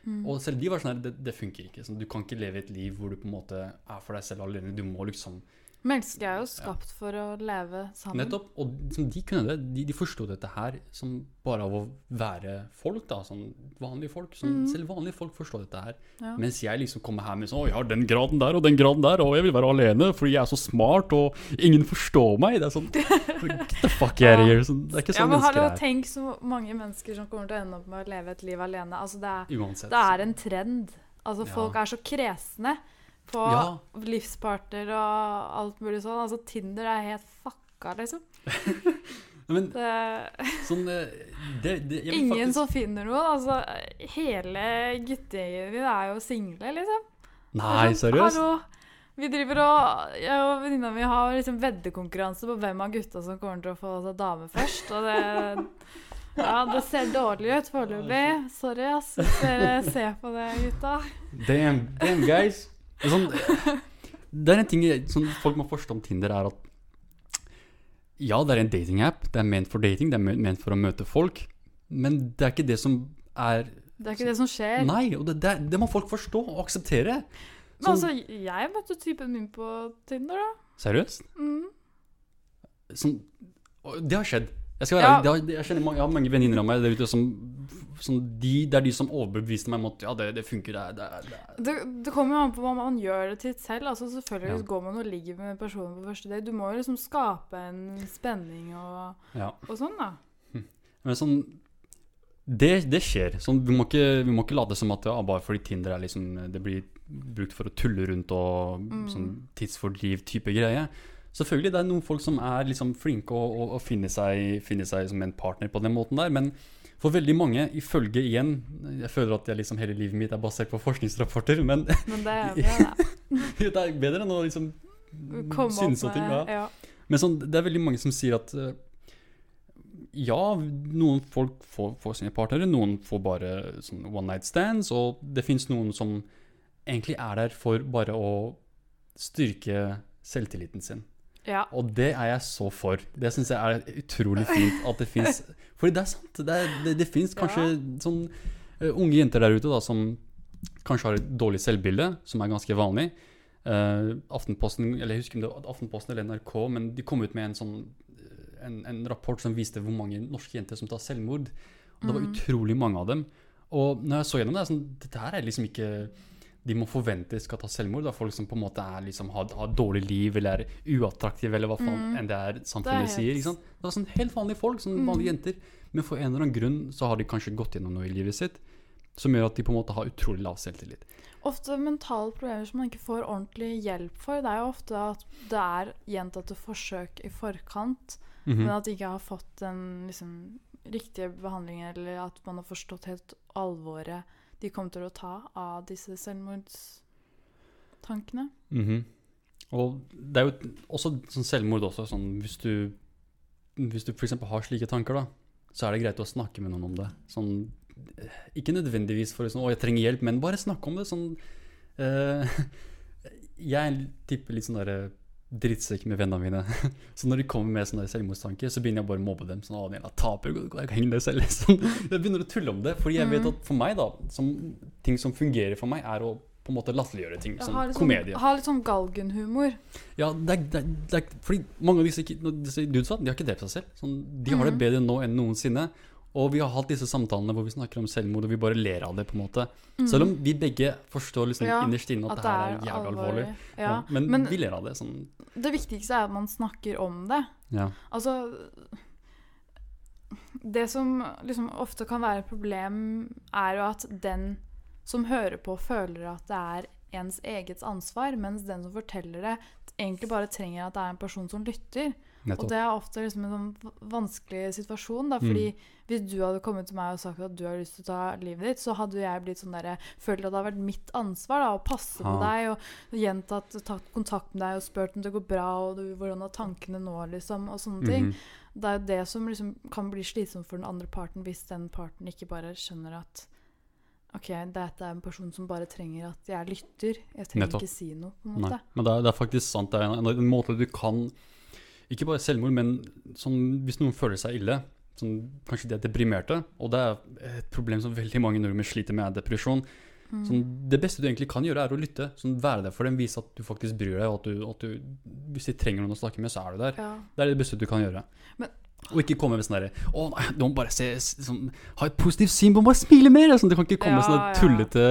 Mm. Og selv de var sånn her, det, det funker ikke. Sånn, du kan ikke leve et liv hvor du på en måte er for deg selv alene. Du må liksom Mennesket er jo skapt for å leve sammen. Nettopp. Og liksom, de kunne det. De, de forsto dette her som bare av å være folk, da. Sånn vanlige folk. Sånn, mm. Selv vanlige folk forstår dette her. Ja. Mens jeg liksom kommer her med sånn Å, jeg har den graden der og den graden der, og jeg vil være alene fordi jeg er så smart, og ingen forstår meg. Det er sånn Get the fuck out of here. Sånn, det er ikke Ja, sånn men hallo, mennesker er. tenk så mange mennesker som kommer til å ende opp med å leve et liv alene. Altså, det er, det er en trend. Altså, Ja. folk er så kresne på Ja. livspartner og alt mulig sånn. Altså, Tinder er helt fucka, liksom. Men Det, sånn eh, det, det, ingen faktisk, som finner noen. Altså, hele guttegjengen min er jo single, liksom. Nei, sånn, seriøst? Hallo. Vi driver og Jeg og venninna mi har liksom veddekonkurranse på hvem av gutta som kommer til å få seg dame først. Og det Ja, det ser dårlig ut foreløpig. Sorry, ass, hvis dere ser på det, gutta. Damn, damn guys. Det er, sånn, det er en ting som folk må forstå om Tinder, er at ja, det er en datingapp. Det er ment for dating, det er ment for å møte folk. Men det er ikke det som er Det er ikke det som skjer. Nei, og det, det, det må folk forstå og akseptere. Men Sånn, altså, jeg møtte typen min på Tinder, da. seriøst? Mm. Sånn, det har skjedd. Jeg, skal være, Ja. ærlig, har, jeg, kjenner mange, jeg har mange venninner av meg der ute som, som de, Det er de som overbeviste meg om at ja, det, det funker. Det, det, det, Det, kommer jo an på hva man gjør det til selv. Altså Selvfølgelig Ja. går man og ligger med personen på første date. Du må jo liksom skape en spenning og, ja. og sånn, da. Men sånn det, det skjer. Sånn, vi, må ikke, vi må ikke late som at ja, bare fordi Tinder er liksom Det blir brukt for å tulle rundt og Mm. sånn tidsfordriv-type greie. Selvfølgelig det er noen folk som er liksom flinke å, og, og finne, seg, finner seg som en partner på den måten der, men for veldig mange, ifølge igjen Jeg føler at jeg liksom hele livet mitt er basert på forskningsrapporter, men Men det er bra, det. det er bedre enn å liksom Komme synes og ting. Ja. ja. Men sånn, det er veldig mange som sier at eh, ja, noen folk får, får sine partnere, noen får bare sånn one night stands, og det fins noen som egentlig er der for bare å styrke selvtilliten sin. Ja. Og det er jeg så for. Det syns jeg er utrolig fint at det fins. Fordi det er sant. Det, er, det, det fins kanskje sånn uh, unge jenter der ute da, som kanskje har et dårlig selvbilde, som er ganske vanlig. Uh, Aftenposten eller jeg husker om det var Aftenposten eller NRK, men de kom ut med en sånn en, en rapport som viste hvor mange norske jenter som tar selvmord. Og det var Mm. utrolig mange av dem. Og når jeg så gjennom det, er sånn, dette her er liksom ikke de må forvente skal ta selvmord. Det er folk som på en måte er, liksom, har, har dårlig liv eller er uattraktive eller hva faen Mm. enn det er Det samfunnet er sier. Ikke sant? Det er sånn helt vanlige folk, sånn Mm. vanlige jenter. Men for en eller annen grunn så har de kanskje gått gjennom noe i livet sitt som gjør at de på en måte har utrolig lav selvtillit. Ofte mentale problemer som man ikke får ordentlig hjelp for. Det er jo ofte at det er gjentatte forsøk i forkant, Mhm. men at de ikke har fått den liksom, riktige behandlingen, eller at man har forstått helt alvoret de kommer til å ta av disse selvmordstankene. Mhm. Og det er jo også sånn selvmord også, sånn hvis du Hvis du f.eks. har slike tanker, da, så er det greit å snakke med noen om det. Sånn eh, Ikke nødvendigvis for sånn, å, jeg trenger hjelp, men bare snakke om det. Sånn uh, Jeg tipper litt sånn derre drittsekk med vennene mine. Så når de kommer med sånne selvmordstanker, så begynner jeg bare å mobbe dem. Sånn, å, den taper, jeg heng deg selv. liksom. Jeg begynner å tulle om det, fordi jeg vet Mhm. at for meg, da, som, ting som fungerer for meg, er å på en måte latterliggjøre ting. Sånn litt komedie. sånn, ha litt sånn galgenhumor. Ja, det er, det, er, det er fordi mange av disse, disse dudesa, de har ikke drept seg selv. Sånn, de har det Mhm. bedre nå enn noensinne. Og vi har hatt disse samtalene hvor vi snakker om selvmord, og vi bare ler av det. på en måte. Selv om vi begge forstår liksom. Ja, innerst inne at, At det her er jævlig alvorlig. Ja. Ja. men, Men vi ler av det. sånn, det viktigste er at man snakker om det. ja. Altså Det som liksom ofte kan være et problem, er jo at den som hører på, føler at det er ens eget ansvar, mens den som forteller det, egentlig bare trenger at det er en person som lytter. Og det er ofte liksom en sånn vanskelig situasjon, da, fordi hvis du hadde kommet til meg og sagt at du har lyst til å ta livet ditt, så hadde jeg blitt sånn der, følt at det hadde vært mitt ansvar da, å passe på deg og gjentatt tatt kontakt med deg og spurt om det går bra, og du, hvordan er tankene nå, liksom, og sånne ting. Mhm. Det er jo det som liksom kan bli slitsomt for den andre parten, hvis den parten ikke bare skjønner at OK, dette er en person som bare trenger at jeg lytter. Jeg trenger Nettopp. ikke si noe, på en Nei, men det er, det er faktisk sant. Det er en, en måte du kan Ikke bare selvmord, men sånn, hvis noen føler seg ille sånn, Kanskje de er deprimerte, og det er et problem som veldig mange nordmenn sliter med, er depresjon. Mm. Sånn, det beste du egentlig kan gjøre, er å lytte. Sånn, være der for dem, vise at du faktisk bryr deg, og at du, at du Hvis de trenger noen å snakke med, så er du der. Ja. Det er det beste du kan gjøre. Men- og ikke komme med sånn derre Å nei, du må bare se sånn, Ha et positivt syn, du må bare smile mer! Sånn, det kan ikke komme Ja, sånne tullete,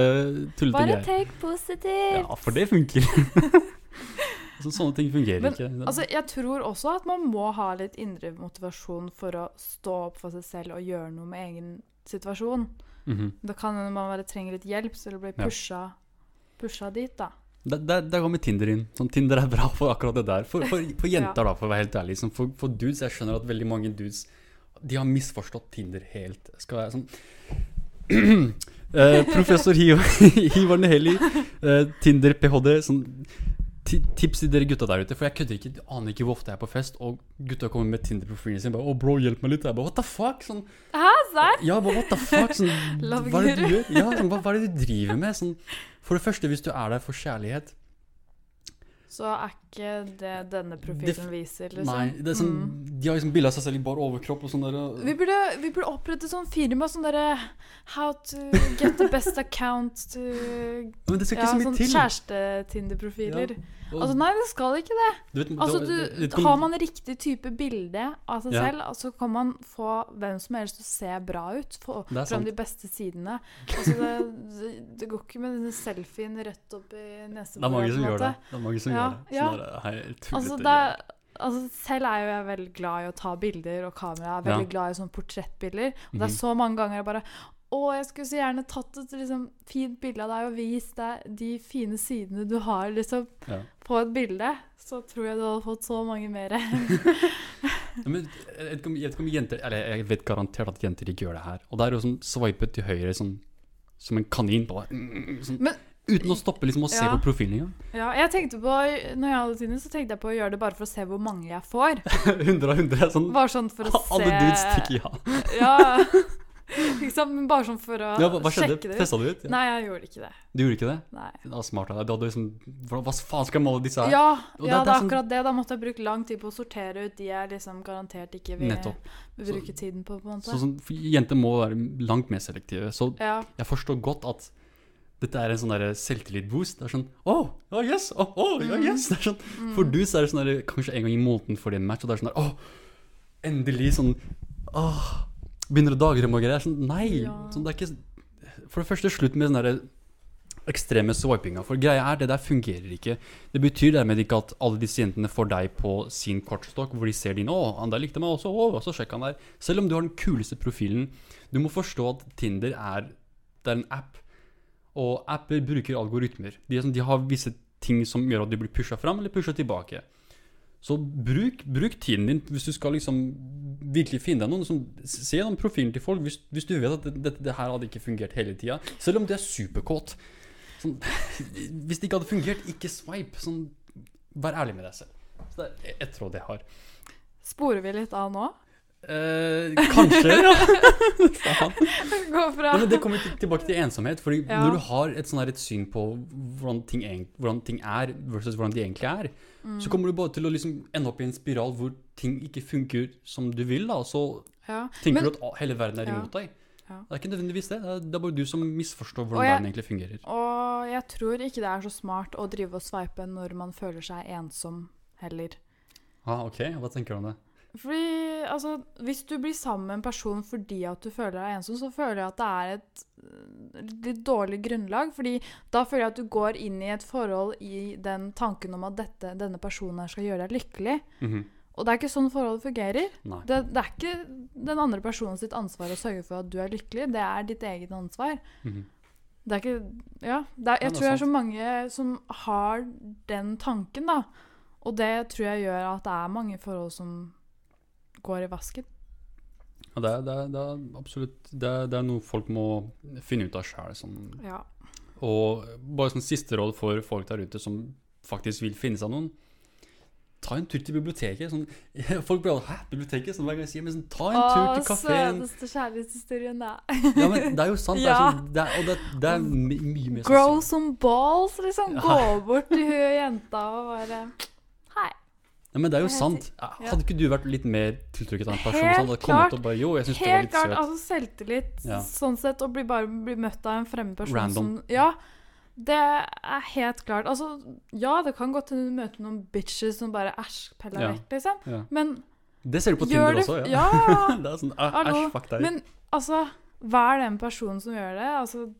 tullete Bare greier. take positivt! Ja, for det funker. så, sånne ting fungerer Men, ikke. Altså, jeg tror også at man må ha litt indre motivasjon for å stå opp for seg selv og gjøre noe med egen situasjon. Mhm. Da kan man bare trenger litt hjelp, så det blir Ja. pusha, pusha dit, da. Der, der, der kommer Tinder inn. Sånn, Tinder er bra for akkurat det der. For, for, for jenter, da, for å være helt ærlig. Sånn, for, for dudes, jeg skjønner at veldig mange dudes De har misforstått Tinder helt. Skal være sånn eh, Professor Hivar Neheli, eh, Tinder, ph.d. Sånn, tips til dere gutta der ute, for jeg kødder ikke. Aner ikke hvor ofte jeg er på fest, og gutta kommer med Tinder-profilen sin. Bare, oh, bro, hjelp meg litt.' Jeg bare 'what the fuck?' Sånn, Hæ, serr? ja, bare, what the fuck? Sånn, hva er det du gjør? Ja, sånn, hva, hva er det du driver med? Sånn, for det første, hvis du er der for kjærlighet Så er ikke det denne profilen viser, liksom. Nei, det er sånn, Mm. de har liksom bilde av seg selv i bar overkropp og sånn der. Vi vi burde opprette sånn firma, sånn derre How to get the best account to Men det skal Ja, så mye sånn til. kjæreste-Tinder-profiler. Og Altså, nei, det skal ikke det. du vet, Altså, du, har man riktig type bilde av seg Ja. selv, så kan man få hvem som helst til å se bra ut. Få fram de beste sidene. Altså, det, det, det går ikke med denne selfien rett opp i Det er mange som gjør det. Det er mange som Ja, gjør det. ja. Sånn hei, Altså, det er, altså, selv er jo jeg veldig glad i å ta bilder og kamera. Er veldig Ja. glad i sånne portrettbilder. Og det er Mhm. så mange ganger jeg bare Å, jeg skulle så gjerne tatt et liksom, fint bilde av deg og vist deg de fine sidene du har liksom, Ja. på et bilde. Så tror jeg du hadde fått så mange mer. Jeg jeg vet garantert at jenter ikke gjør det her. Og det er jo sånn sveipet til høyre sånn, som en kanin. Bare, mm, sånn, Men- uten å stoppe liksom å se Ja. på profilen engang. Ja, jeg tenkte på, når jeg hadde tiden, så tenkte jeg på å gjøre det bare for å se hvor mange jeg får. 100 av 100 er sånn Bare sånn for å Alle se dudes stikker ja. Ja. Men bare sånn for å ja hva, hva sjekke det ut. Testa du ut? Ja. Nei, jeg gjorde ikke det. Du gjorde ikke det? Nei. Det var smart av deg. Du hadde liksom Hva faen skal jeg måle disse her? Ja, Og ja det- det det er sånn- akkurat det. Da måtte jeg bruke lang tid på å sortere ut de jeg liksom garantert ikke vil Nettopp. bruke tiden på. på en måte. Så sånn, for Jenter må være langt mer selektive. Så ja. jeg forstår godt at dette er en sånn selvtillit-boost. Det er sånn Å, ja, yes! oh, oh, Mm. yes! Det er sånn, For du så er det sånn der, kanskje en gang i måneden får de en match, og det er sånn der Å, endelig sånn Åh, Begynner å dagdrømme og greier. Sånn, nei! Ja. Sånn, det er ikke For det første, slutt med den derre ekstreme swipinga. For greia er, det der fungerer ikke. Det betyr dermed ikke at alle disse jentene får deg på sin kortstokk, hvor de ser din 'Å, han der likte meg også', å, og så sjekk han der. Selv om du har den kuleste profilen. Du må forstå at Tinder er Det er en app. Og apper bruker algoritmer. De, sånn, de har visse ting som gjør at de blir pusha fram eller pusha tilbake. Så bruk, bruk tiden din hvis du skal liksom virkelig finne deg noen. Liksom, se gjennom profilen til folk hvis, hvis du vet at dette det, det her hadde ikke fungert hele tida. Selv om du er superkåt. Sånn, hvis det ikke hadde fungert, ikke swipe. Sånn, vær ærlig med deg selv. Så det er et råd jeg har. Sporer vi litt av nå? Eh, kanskje, ja. Gå fra Nei, men det kommer til- tilbake til ensomhet. Fordi Ja. Når du har et, sånn her, et syn på hvordan ting, egent- hvordan ting er versus hvordan de egentlig er, Mm. så kommer du bare til å liksom ende opp i en spiral hvor ting ikke funker som du vil. da, Og så ja. tenker Men- du at å, hele verden er Ja. imot deg. Ja. Det er ikke nødvendigvis det. Det er, det er bare du som misforstår hvordan jeg- verden egentlig fungerer. Og jeg tror ikke det er så smart å drive og sveipe når man føler seg ensom heller. Ah, ok, Hva tenker du om det? Fordi, altså, Hvis du blir sammen med en person fordi at du føler deg ensom, så føler jeg at det er et øh, litt dårlig grunnlag. fordi da føler jeg at du går inn i et forhold i den tanken om at dette, denne personen her skal gjøre deg lykkelig. Mhm. Og det er ikke sånn forholdet fungerer. Det, det er ikke den andre personen sitt ansvar å sørge for at du er lykkelig. Det er ditt eget ansvar. Mhm. Det er ikke Ja. Er, Ja, jeg er tror det er så mange som har den tanken, da. Og det tror jeg gjør at det er mange forhold som går i vasken. Ja, det, er, det, er, det er absolutt det er, det er noe folk må finne ut av sjøl. Sånn. Ja. Og bare sånn siste råd for folk der ute som faktisk vil finne seg noen. Ta en tur til biblioteket. Sånn, folk blir alle 'hæ, biblioteket?' Sånn, hver gang jeg sier men sånn, ta en tur til kafeen. søteste kjærlighetshistorien, da. Ja, men det er jo sant. Det er Ja. sånn, det er, og det, det er my mye mer Grow som some balls, liksom. Gå bort til hun jenta og bare. Ja, men det er jo sant. Hadde ikke du vært litt mer tiltrukket av en person Helt sånn, klart. bare Jo, Helt klart. Altså selvtillit Ja. sånn sett, og bli bare bli møtt av en fremmed person Random. som Ja. Det er helt klart. Altså, ja, det kan godt hende du møter noen bitches som bare æsj, peller Ja. vekk, liksom. Ja. Men Det ser du på Tinder det også, ja. Ja. det er sånn Hallo. Æsj, fuck deg. Men altså, vær den personen som gjør det. Altså,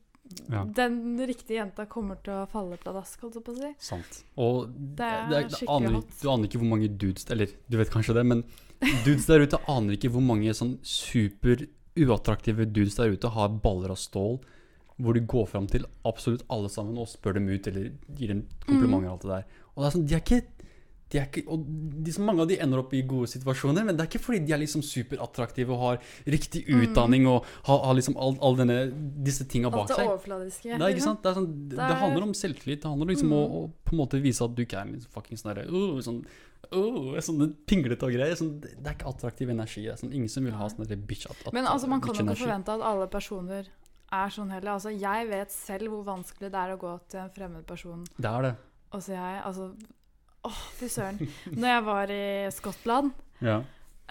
Ja. den riktige jenta kommer til å falle pladask, holdt jeg på å si. Sant. Og Det er det, det skikkelig aner, hot. Du aner ikke hvor mange dudes Eller du vet kanskje det, men dudes der ute aner ikke hvor mange sånn super uattraktive dudes der ute har baller av stål. Hvor du går fram til absolutt alle sammen og spør dem ut eller gir dem komplimenter og alt det der. Og det er sånn, de er ikke de er ikke, og de, mange av de ender opp i gode situasjoner, men det er ikke fordi de er liksom superattraktive og har riktig utdanning og har, har liksom all, all denne, disse tinga bak Alt det seg. overfladiske. Nei, ikke sant? Det, sånn, det, Det det er- handler om selvtillit. Det handler liksom Mm. om å, å på en måte vise at du ikke er en liksom fucking sånn derre uh, sånn, uh, sånn pinglete og greier. Sånn, det, det er ikke attraktiv energi. Det er sånn, ingen som vil ha sånn bitch at, at, Men altså, man kan jo ikke forvente at alle personer er sånn heller. Altså, jeg vet selv hvor vanskelig det er å gå til en fremmed person Det er det. og si hei. Altså, åh, fy søren. Når jeg var i Skottland Ja.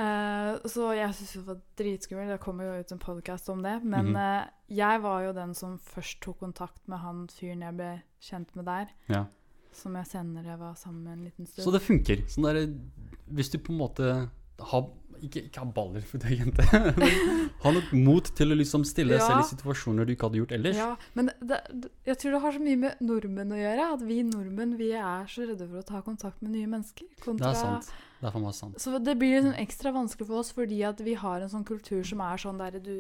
uh, Så jeg syntes det var dritskummelt. Det kommer jo ut en podkast om det. Men mm -hmm. uh, jeg var jo den som først tok kontakt med han fyren jeg ble kjent med der. ja. Som jeg senere var sammen med en liten stund. Så det funker. Sånn der, Hvis du på en måte har ikke, ikke ha baller, for du er jente, ha nok mot til å liksom stille deg Ja. selv i situasjoner du ikke hadde gjort ellers. Ja, men det, jeg tror det har så mye med nordmenn å gjøre. At vi nordmenn vi er så redde for å ta kontakt med nye mennesker. Det er sant. Det er for meg sant. Så det blir liksom ekstra vanskelig for oss fordi at vi har en sånn kultur som er sånn der du,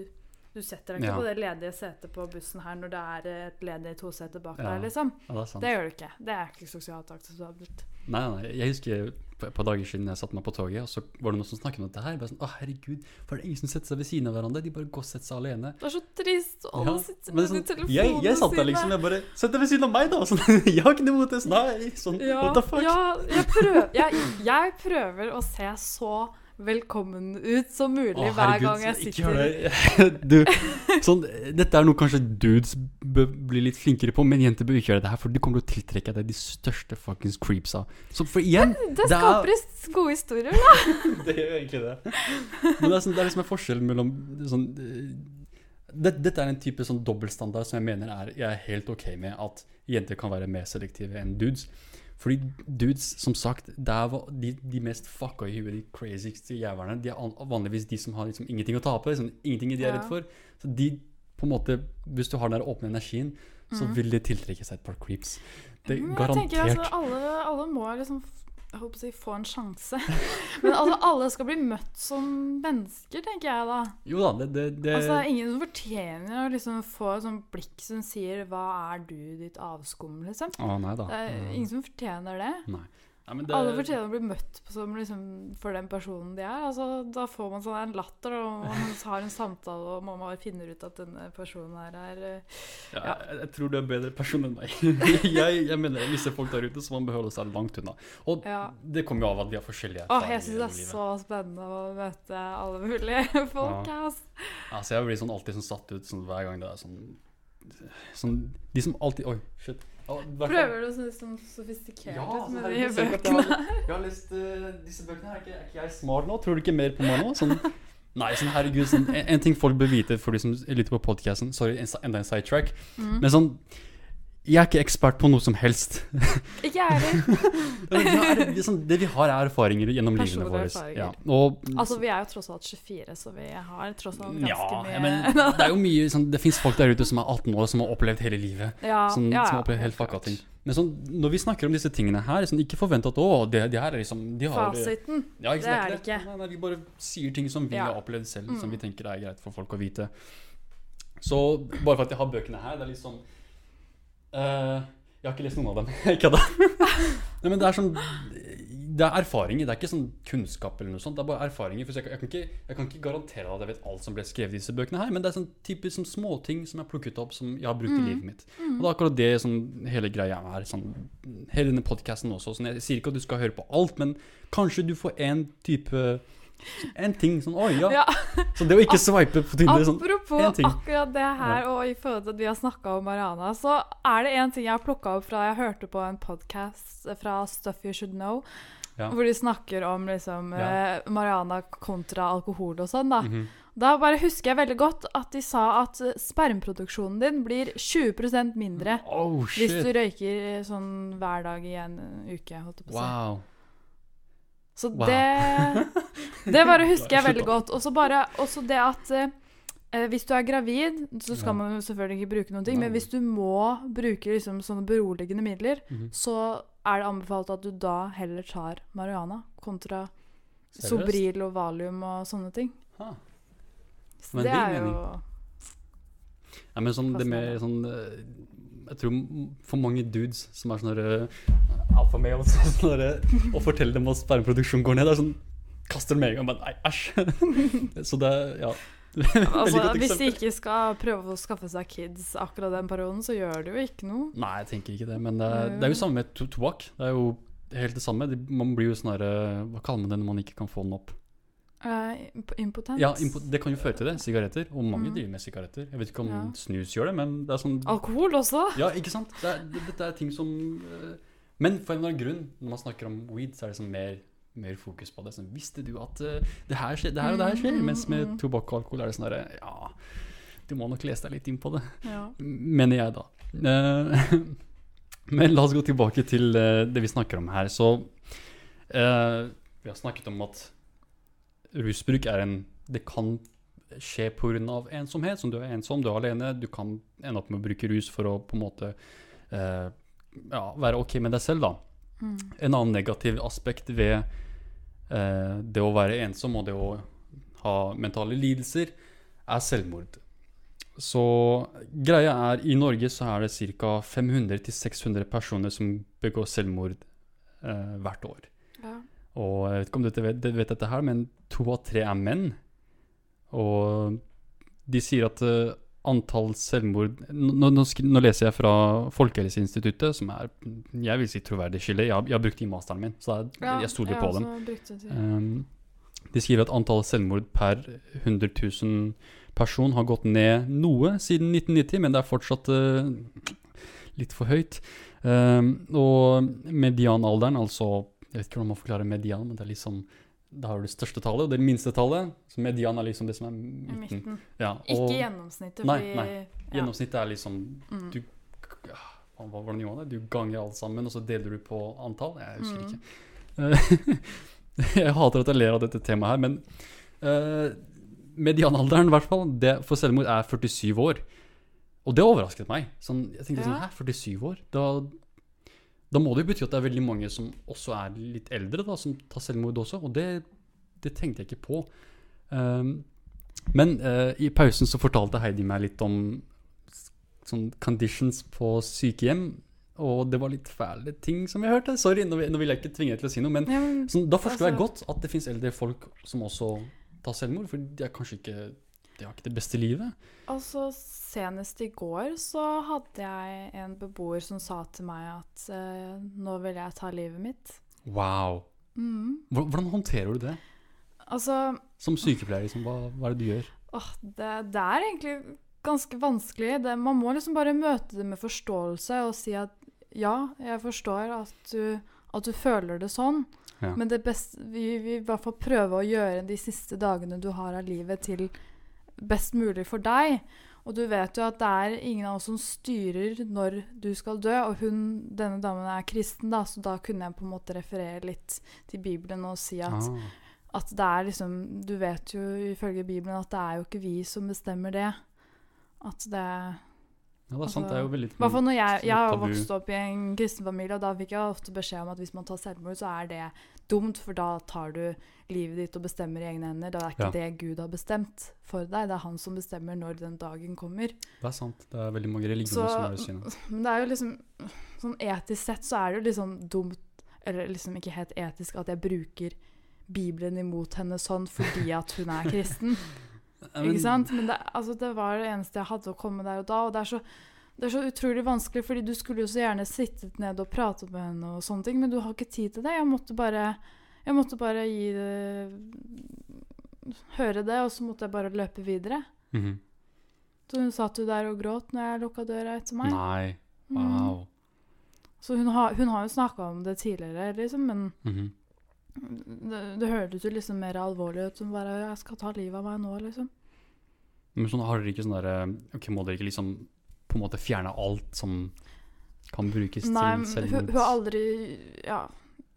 du setter deg ikke Ja. på det ledige setet på bussen her når det er et ledig tosete bak Ja. deg, liksom. Ja, det er sant. Det gjør du ikke. Det er ikke sosialt akseptabelt. Nei, nei. Jeg husker et par dager siden jeg satte meg på toget, og så var det noen som snakket om dette her. Bare sånn, å herregud, for det er ingen som setter seg ved siden av hverandre. De bare går og setter seg alene. Det er så trist. Alle Ja, sitter med sånn, telefonene jeg, jeg satt der liksom, jeg bare Sett deg ved siden av meg, da! Sånn, jeg har ikke noe mot det. Sånn, nei, sånn, Ja, what the fuck? ja jeg, prøver, jeg, jeg prøver å se så velkommen ut som mulig Å, hver gang jeg sitter ikke det. Du, sånn, dette er noe kanskje dudes bør bli litt flinkere på, men jenter bør ikke gjøre det her, for du kommer til å tiltrekke deg de største fuckings creepsa. Så for igjen Det Det er- skaper is- gode historier, da. Det gjør egentlig det. Men det er, sånn, det er liksom en forskjell mellom sånn eh, det, Dette er en type sånn dobbeltstandard som jeg mener er, jeg er helt ok med at jenter kan være mer selektive enn dudes. Fordi dudes, som sagt, det er de, de mest fucka i huet, de crazygste jævlene. De er vanligvis de som har liksom ingenting å tape, liksom, ingenting de er redd for. Så de, på en måte, hvis du har den der åpne energien, så Mhm. vil det tiltrekke seg et par creeps. Det er garantert. jeg tenker altså, alle, alle må liksom jeg håper å si, få en sjanse. Men altså, alle skal bli møtt som mennesker, tenker jeg da. Jo da, det, det, det Altså, ingen som fortjener å liksom få et sånt blikk som sier 'hva er du, ditt avskum', liksom. Å, nei da. Er ingen som fortjener det. Nei. Men det Alle fortjener å bli møtt på som liksom, for den personen de er. Altså, da får man sånn en latter, og man har en samtale, og man finner ut at denne personen her er eh, Ja, jeg, jeg tror du er en bedre person enn meg. jeg, jeg mener visse folk der ute som man behøver seg langt unna. Og Ja. det kommer jo av at vi har forskjellige erfaringer jeg syns det er så spennende å møte alle mulige folk. Ja. Ja. Altså, jeg blir sånn alltid sånn satt ut sånn, hver gang det er sånn, sånn De som alltid Oi, shit. Prøver du å se sånn sofistikert Ja, ut altså, med de bøkene her? jeg har- Jeg har lest uh, disse bøkene her. Er ikke, er ikke jeg smart nå? Tror du ikke mer på meg nå? Sånn, nei, sånn herregud. Sånn, en, en ting folk bør vite for de som lytter på podcasten Sorry, enda en sidetrack. Mm. Men sånn Jeg er ikke ekspert på noe som helst. Ikke jeg heller. Det, det, sånn, det vi har, er erfaringer gjennom livene våre. Ja. Og, Altså, vi er jo tross alt 24, så vi har tross alt ja, ganske mye men det er jo mye sånn, Det fins folk der ute som er 18 år, som har opplevd hele livet. ja, Som, ja, som har opplevd helt fucka ting. Men sånn, når vi snakker om disse tingene her, sånn, ikke forvent at å, det, det her er liksom de har, Fasiten. Ja, ikke, Det er det ikke. Nei, nei, vi bare sier ting som vi Ja. har opplevd selv, som Mm. vi tenker er greit for folk å vite. Så bare for at jeg har bøkene her, det er liksom eh, Jeg har ikke lest noen av dem. Ikke da. Nei, men det er sånn det er erfaringer, det er ikke sånn kunnskap eller noe sånt. Det er bare erfaringer. Jeg, kan- jeg, kan ikke, jeg kan ikke garantere at jeg vet alt som ble skrevet i disse bøkene her, men det er sånn typisk sånn småting som jeg har plukket opp, som jeg har brukt i livet mitt. Og det er akkurat det sånn, hele greia er. Sånn, hele denne podkasten også. Sånn, jeg sier ikke at du skal høre på alt, men kanskje du får en type En ting sånn Oi, ja. Ja. Så det å ikke swipe på Tinder sånn Apropos en ting. akkurat det her, og i forhold til at vi har snakka om Mariana, så er det en ting jeg har plukka opp fra jeg hørte på en podkast fra Stuff You Should Know, Ja. hvor de snakker om liksom Ja. eh, Mariana kontra alkohol og sånn, da. Mhm. Da bare husker jeg veldig godt at de sa at spermproduksjonen din blir 20% mindre Oh, hvis du røyker eh, sånn hver dag i en uke, holdt jeg på å si. Wow. Så Wow. det Det bare husker jeg veldig godt. Og så bare også det at eh, hvis du er gravid, så skal Ja. man jo selvfølgelig ikke bruke noen ting, Nei. men hvis du må bruke liksom sånne beroligende midler, Mhm. så er det anbefalt at du da heller tar marihuana kontra Seriøst? Sobril og Valium og sånne ting. Ha. Så Men det er jo. Ja, men sånn, det med sånn eh, Jeg tror for mange dudes som er sånne der, eh, alpha males sånn der, Å dem at spermproduksjon går ned, det er sånn Kaster med en gang. Men nei, æsj. Så det Ja. Altså, hvis de ikke skal prøve å skaffe seg kids akkurat den perioden, så gjør det jo ikke noe. Nei, jeg tenker ikke det. Men det det er jo samme med to tobakk. Det er jo helt det samme. Man blir jo sånn herre Hva kaller man det når man ikke kan få den opp? Eh, imp- Ja, impo- Det kan jo føre til det. Sigaretter. Og mange Mm. driver med sigaretter. Jeg vet ikke om Ja. snus gjør det, men det er sånn Alkohol også. Ja, ikke sant? Det er, det, dette er ting som uh, Men for en eller annen grunn, når man snakker om weed, så er det sånn mer, mer fokus på det. Sånn, Visste du at uh, det her skjer, det her og det her skjer? Mm, Mens med mm. tobakk og alkohol er det sånn derre Ja, du må nok lese deg litt inn på det. Ja. Mener jeg, da. Men la oss gå tilbake til det vi snakker om her. Så Vi har snakket om at rusbruk er en Det kan skje pga. ensomhet. Som du er ensom, du er alene. Du kan ende opp med å bruke rus for å på en måte eh, ja, være ok med deg selv, da. Mm. En annen negativ aspekt ved eh, det å være ensom og det å ha mentale lidelser, er selvmord. Så greia er, i Norge så er det ca. 500-600 personer som begår selvmord eh, hvert år. Ja. Og jeg vet ikke om du vet, vet dette her, men to av tre er menn. Og de sier at eh, antall selvmord nå, nå, nå leser jeg fra Folkehelseinstituttet, som er jeg vil si troverdig kilde. Jeg, jeg har brukt det i masteren min, så jeg, jeg stoler på dem. Um, de skriver at antall selvmord per 100 000 person har gått ned noe siden 1990, men det er fortsatt uh, litt for høyt. Um, og medianalderen, altså Jeg vet ikke hvordan man forklarer median, men det er liksom Da har du det største tallet og det minste tallet. Så median er liksom det som er midten. midten. Ja, Ikke gjennomsnittet, Nei, nei. ja. gjennomsnittet er liksom Mm. du Hva var det nivået? Du ganger alt sammen, og så deler du på antall? Jeg husker Mm. ikke. Eh, jeg hater at jeg ler av dette temaet her, men uh, medianalderen i hvert fall, det for selvmord er 47 år. Og det overrasket meg. Sånn, jeg tenkte sånn, hæ, 47 år? Da, da må det jo bety at det er veldig mange som også er litt eldre, da, som tar selvmord også. Og det, det tenkte jeg ikke på. Um, men uh, i pausen så fortalte Heidi meg litt om sånn conditions på sykehjem. Og det var litt fæle ting som jeg hørte. Sorry, nå nå vil jeg ikke tvinge deg til å si noe, men Ja, men sånn, da forstår jeg Altså- godt at det fins eldre folk som også tar selvmord. For de er kanskje ikke De har ikke det beste livet. Altså, senest i går så hadde jeg en beboer som sa til meg at eh, nå vil jeg ta livet mitt. Wow. Mm. Hvordan, håndterer du det? Altså, Som sykepleier, liksom, hva, hva er det du gjør? åh, det, det er egentlig ganske vanskelig. Det, man må liksom bare møte det med forståelse og si at ja, jeg forstår at du, at du føler det sånn. Ja. Men det beste, vi vil i hvert fall prøve å gjøre de siste dagene du har av livet, til best mulig for deg. Og du vet jo at det er ingen av oss som styrer når du skal dø. Og hun, denne damen er kristen, da, så da kunne jeg på en måte referere litt til Bibelen og si at, Ah. at det er liksom Du vet jo ifølge Bibelen at det er jo ikke vi som bestemmer det. At det Ja, det er sant. Det er jo veldig tabu. hvert fall når jeg, jeg har vokst opp i en kristen familie, og da fikk jeg ofte beskjed om at hvis man tar selvmord, så er det dumt, for da tar du livet ditt og bestemmer i egne hender. Da er ikke Ja. det Gud har bestemt for deg, det er han som bestemmer når den dagen kommer. Det er sant. Det er veldig mange religioner Så- som er det synet. Men det er jo liksom Sånn etisk sett så er det jo sånn dumt Eller liksom ikke helt etisk at jeg bruker Bibelen imot henne sånn fordi at hun er kristen. Ikke sant? Men det, altså, det var det eneste jeg hadde å komme der og da. Og det er, så, det er så utrolig vanskelig, fordi du skulle jo så gjerne sittet ned og pratet med henne, og sånne ting, men du har ikke tid til det. Jeg måtte bare, jeg måtte bare gi det Høre det, og så måtte jeg bare løpe videre. Mhm. Så hun satt jo der og gråt når jeg lukka døra etter meg. Nei. Mm. Wow. Så hun har, hun har jo snakka om det tidligere, liksom, men Mhm. det, det hørtes jo liksom mer alvorlig ut. Som bare 'Jeg skal ta livet av meg nå', liksom. Men sånn, har dere ikke sånn derre Ok, må dere ikke liksom på en måte fjerne alt som kan brukes Nei, til hun, Nei, hun har aldri Ja,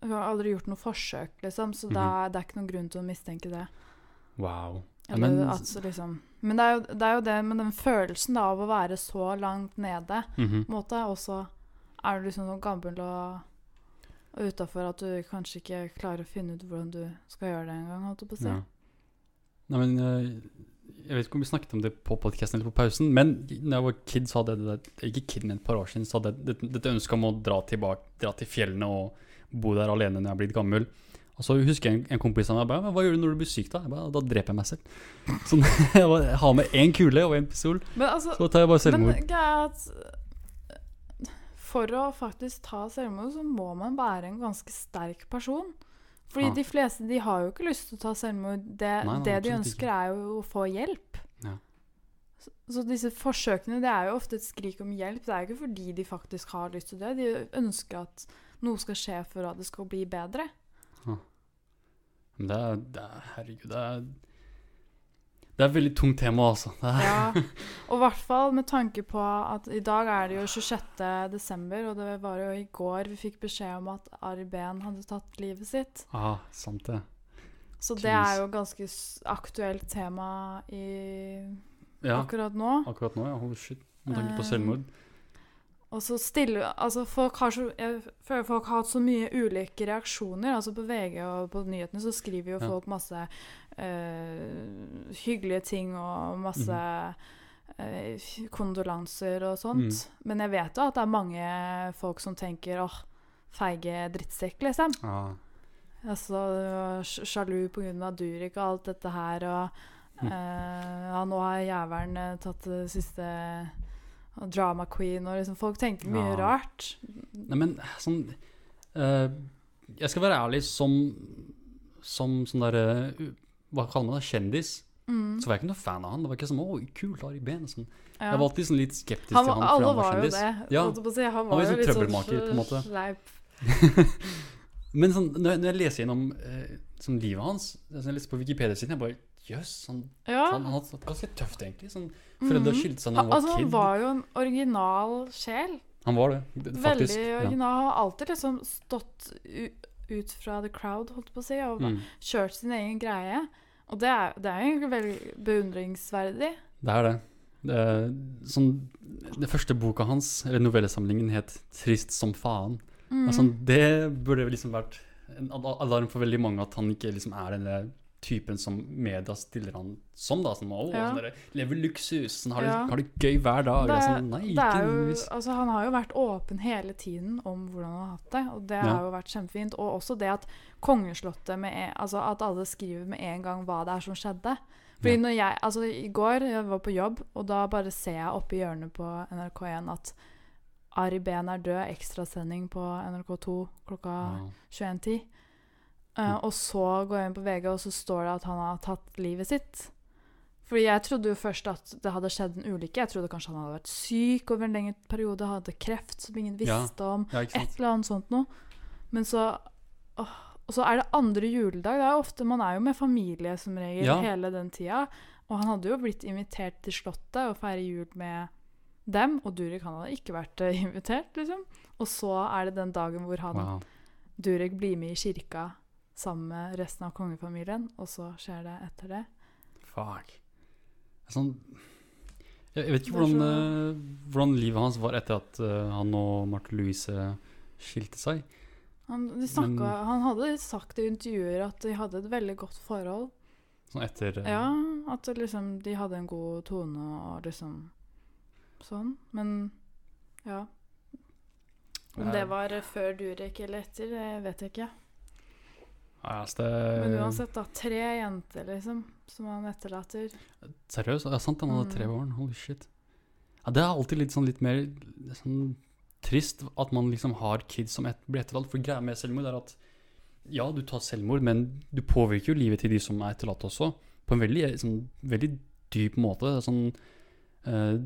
hun har aldri gjort noe forsøk, liksom, så det, -hmm. er, det er ikke noen grunn til å mistenke det. Wow. Eller men- altså, liksom Men det er, jo, det er jo det med den følelsen da, av å være så langt nede, mm -hmm. måte, og så er du liksom noe gammel og, og utafor at du kanskje ikke klarer å finne ut hvordan du skal gjøre det engang, holdt jeg på å si. Ja. Nei, men eh, Jeg vet ikke om vi snakket om det på podcasten eller på pausen, men da jeg var kid, så hadde jeg det ikke kid, men et par år siden, så hadde jeg dette ønsket om å dra tilbake, dra til fjellene og bo der alene når jeg er blitt gammel. Og så husker jeg en, en kompis av meg bare, «Men hva gjør du når du blir syk da? Jeg bare, da dreper jeg meg selv. Sånn, jeg bare, jeg har med én kule og en pistol, Men altså, så tar jeg bare selvmord. Men eh, for å faktisk ta selvmord, så må man være en ganske sterk person. Fordi Ja. de fleste de har jo ikke lyst til å ta selvmord. Det, Nei, nei, det de ønsker, ikke. er jo å få hjelp. Ja. Så, så disse forsøkene det er jo ofte et skrik om hjelp. Det er jo ikke fordi de faktisk har lyst til det. De ønsker at noe skal skje for at det skal bli bedre. Men det er, det er herregud, det er Det er et veldig tungt tema, altså. Ja, og i hvert fall med tanke på at i dag er det jo 26. desember, og det var jo i går vi fikk beskjed om at Ari Behn hadde tatt livet sitt. ah, sant det. Så det er jo ganske aktuelt tema i Ja, akkurat nå. akkurat nå, ja. Hold shit. Med tanke på Eh, selvmord. Og så stille Altså, folk har så Jeg føler folk har hatt så mye ulike reaksjoner. Altså på VG og på nyhetene så skriver jo Ja. folk masse øh, hyggelige ting og masse Mhm. eh, kondolanser og sånt. Mm. Men jeg vet jo at det er mange folk som tenker åh, feige drittsekk, liksom. Ja. Altså sj- sjalu pga. Durek og alt dette her, og Mm. eh, ja, nå har jævelen tatt det siste og drama queen, og liksom folk tenker mye Ja. rart. Nei, men sånn uh, Jeg skal være ærlig, som Som sånn derre Hva kaller man det? Kjendis. Mm. Så var jeg ikke noe fan av han. Det var ikke sånn 'Å, kult, Ari Behn'. Sånn. Ja. Jeg var alltid sånn litt skeptisk han, til han alle han var var jo det. Ja. å si. Han var var jo sånn sånn trøbbelmaker, på en måte. sleip. Men sånn, når, jeg, når jeg leser gjennom eh, sånn livet hans altså Jeg leser på Wikipedia-siden, jeg bare Jøss, han, Ja. han, han hadde hatt ganske tøft, egentlig. Sånn, Foreldre Mhm. skilte seg da Han, han var altså, han var jo en original sjel. Han var det, faktisk. Veldig original. Han har alltid liksom stått ut fra the crowd, holdt på å si, og Mm, kjørt sin egen greie. Og det er, det er egentlig veldig beundringsverdig. det er det. det er, sånn, det første boka hans, eller novellesamlingen, het 'Trist som faen'. Mm. Altså, det burde liksom vært en alarm for veldig mange at han ikke liksom er denne typen som media stiller han som. da, Som, å, Ja. sånn Lever luksus, sånn, har, Ja. det, har det gøy hver dag. Det, sånn, nei, det er jo, altså, han har jo vært åpen hele tiden om hvordan han har hatt det, og det Ja. har jo vært kjempefint. Og også det at Kongeslottet med en, Altså at alle skriver med en gang hva det er som skjedde. Fordi når jeg Altså, i går jeg var på jobb, og da bare ser jeg oppe i hjørnet på NRK1 at Ari Behn er død, ekstrasending på NRK2 klokka Ja. 21.10. Eh, og så går jeg inn på VG, og så står det at han har tatt livet sitt. Fordi jeg trodde jo først at det hadde skjedd en ulykke. Jeg trodde kanskje han hadde vært syk over en lengre periode, hadde kreft som ingen visste om. Ja? Et eller annet sånt noe. Men så åh, Og så er det andre juledag. Det er jo ofte, Man er jo med familie som regel Ja. hele den tida. Og han hadde jo blitt invitert til Slottet og feire jul med dem. Og Durek han hadde ikke vært eh, invitert, liksom. Og så er det den dagen hvor han Wow. Durek blir med i kirka sammen med resten av kongefamilien, og så skjer det etter det. Fuck. Sånn Jeg vet ikke hvordan, så- eh, hvordan livet hans var etter at eh, han og Marte Louise skilte seg. Han, de snakka, Men- han hadde sagt i intervjuer at de hadde et veldig godt forhold. Sånn etter eh, Ja, at liksom, de hadde en god tone og liksom sånn. Men ja. Om det var før Durek eller etter, det vet jeg ikke. Altså det, Men uansett, da. Tre jenter, liksom, som han etterlater. Seriøst? Ja, sant, han hadde tre Mm. barn. Holy shit. Ja, det er alltid litt sånn litt mer sånn trist at man liksom har kids som et, blir etterlatt. For greia med selvmord er at ja, du tar selvmord, men du påvirker jo livet til de som er etterlatt også, på en veldig, sånn, veldig dyp måte. Sånn, eh,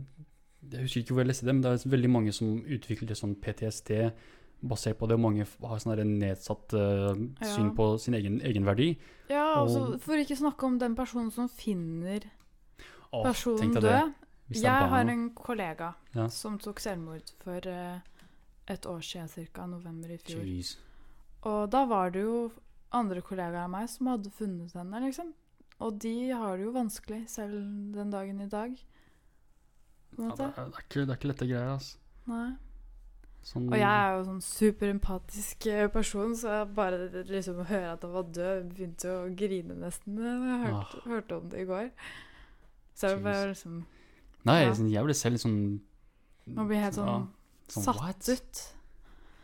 jeg husker ikke hvor jeg leste det, men det er veldig mange som utvikler sånn PTSD basert på det, og mange har sånn nedsatt eh, Ja. syn på sin egen egenverdi. Ja, og for ikke snakke om den personen som finner Åh, personen død. Jeg har en kollega Ja. som tok selvmord for uh, et år siden, ca. november i fjor. Jeez. Og da var det jo andre kollegaer av meg som hadde funnet henne, liksom. Og de har det jo vanskelig selv den dagen i dag. Ja, det, er, det, er ikke, det er ikke lette greier, altså. Nei. Sånn, Og jeg er jo sånn superempatisk eh, person, så bare liksom å høre at han var død, begynte å grine nesten da jeg hørte, hørte om det i går. Så jeg bare liksom Nei, ja. sånn, jeg ble selv sånn Man blir helt sånn ja, sånn, satt what? ut.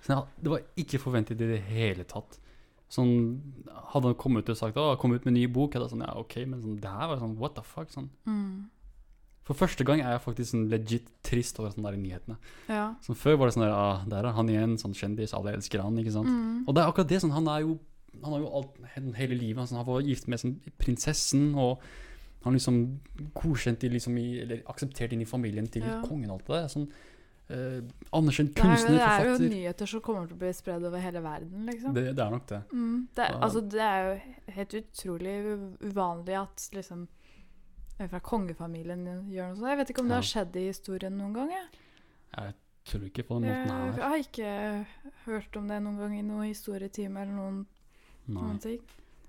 Sånn, ja, det var ikke forventet i det hele tatt. Sånn, hadde han kommet ut og sagt å, kom ut med en ny bok, hadde jeg sånn, ja, ok, men sånn, det her var sånn, what the fuck, sånn. Mm. For første gang er jeg faktisk sånn legit trist over sånne der nyhetene. Ja. Som før var det sånn der, ah, der er han igjen, sånn kjendis, alle elsker han, ikke sant? Mm. Og det er akkurat det, sånn, han er jo, han har jo alt, hele livet, altså, han var gift med sånn, prinsessen, og han liksom godkjent i, liksom, i, eller akseptert inn i familien til Ja. kongen og alt det der. Sånn, eh, anerkjent Det er, jo, det er jo nyheter som kommer til å bli spredd over hele verden, liksom. Det, det er nok det. Mm. Det, er- altså, det er jo helt utrolig uvanlig at liksom fra kongefamilien gjør noe sånt. Jeg vet ikke om det har skjedd i historien noen gang. Jeg, Jeg tror ikke på den måten her. jeg har ikke hørt om det noen gang i noen historietime eller noen, noen ting.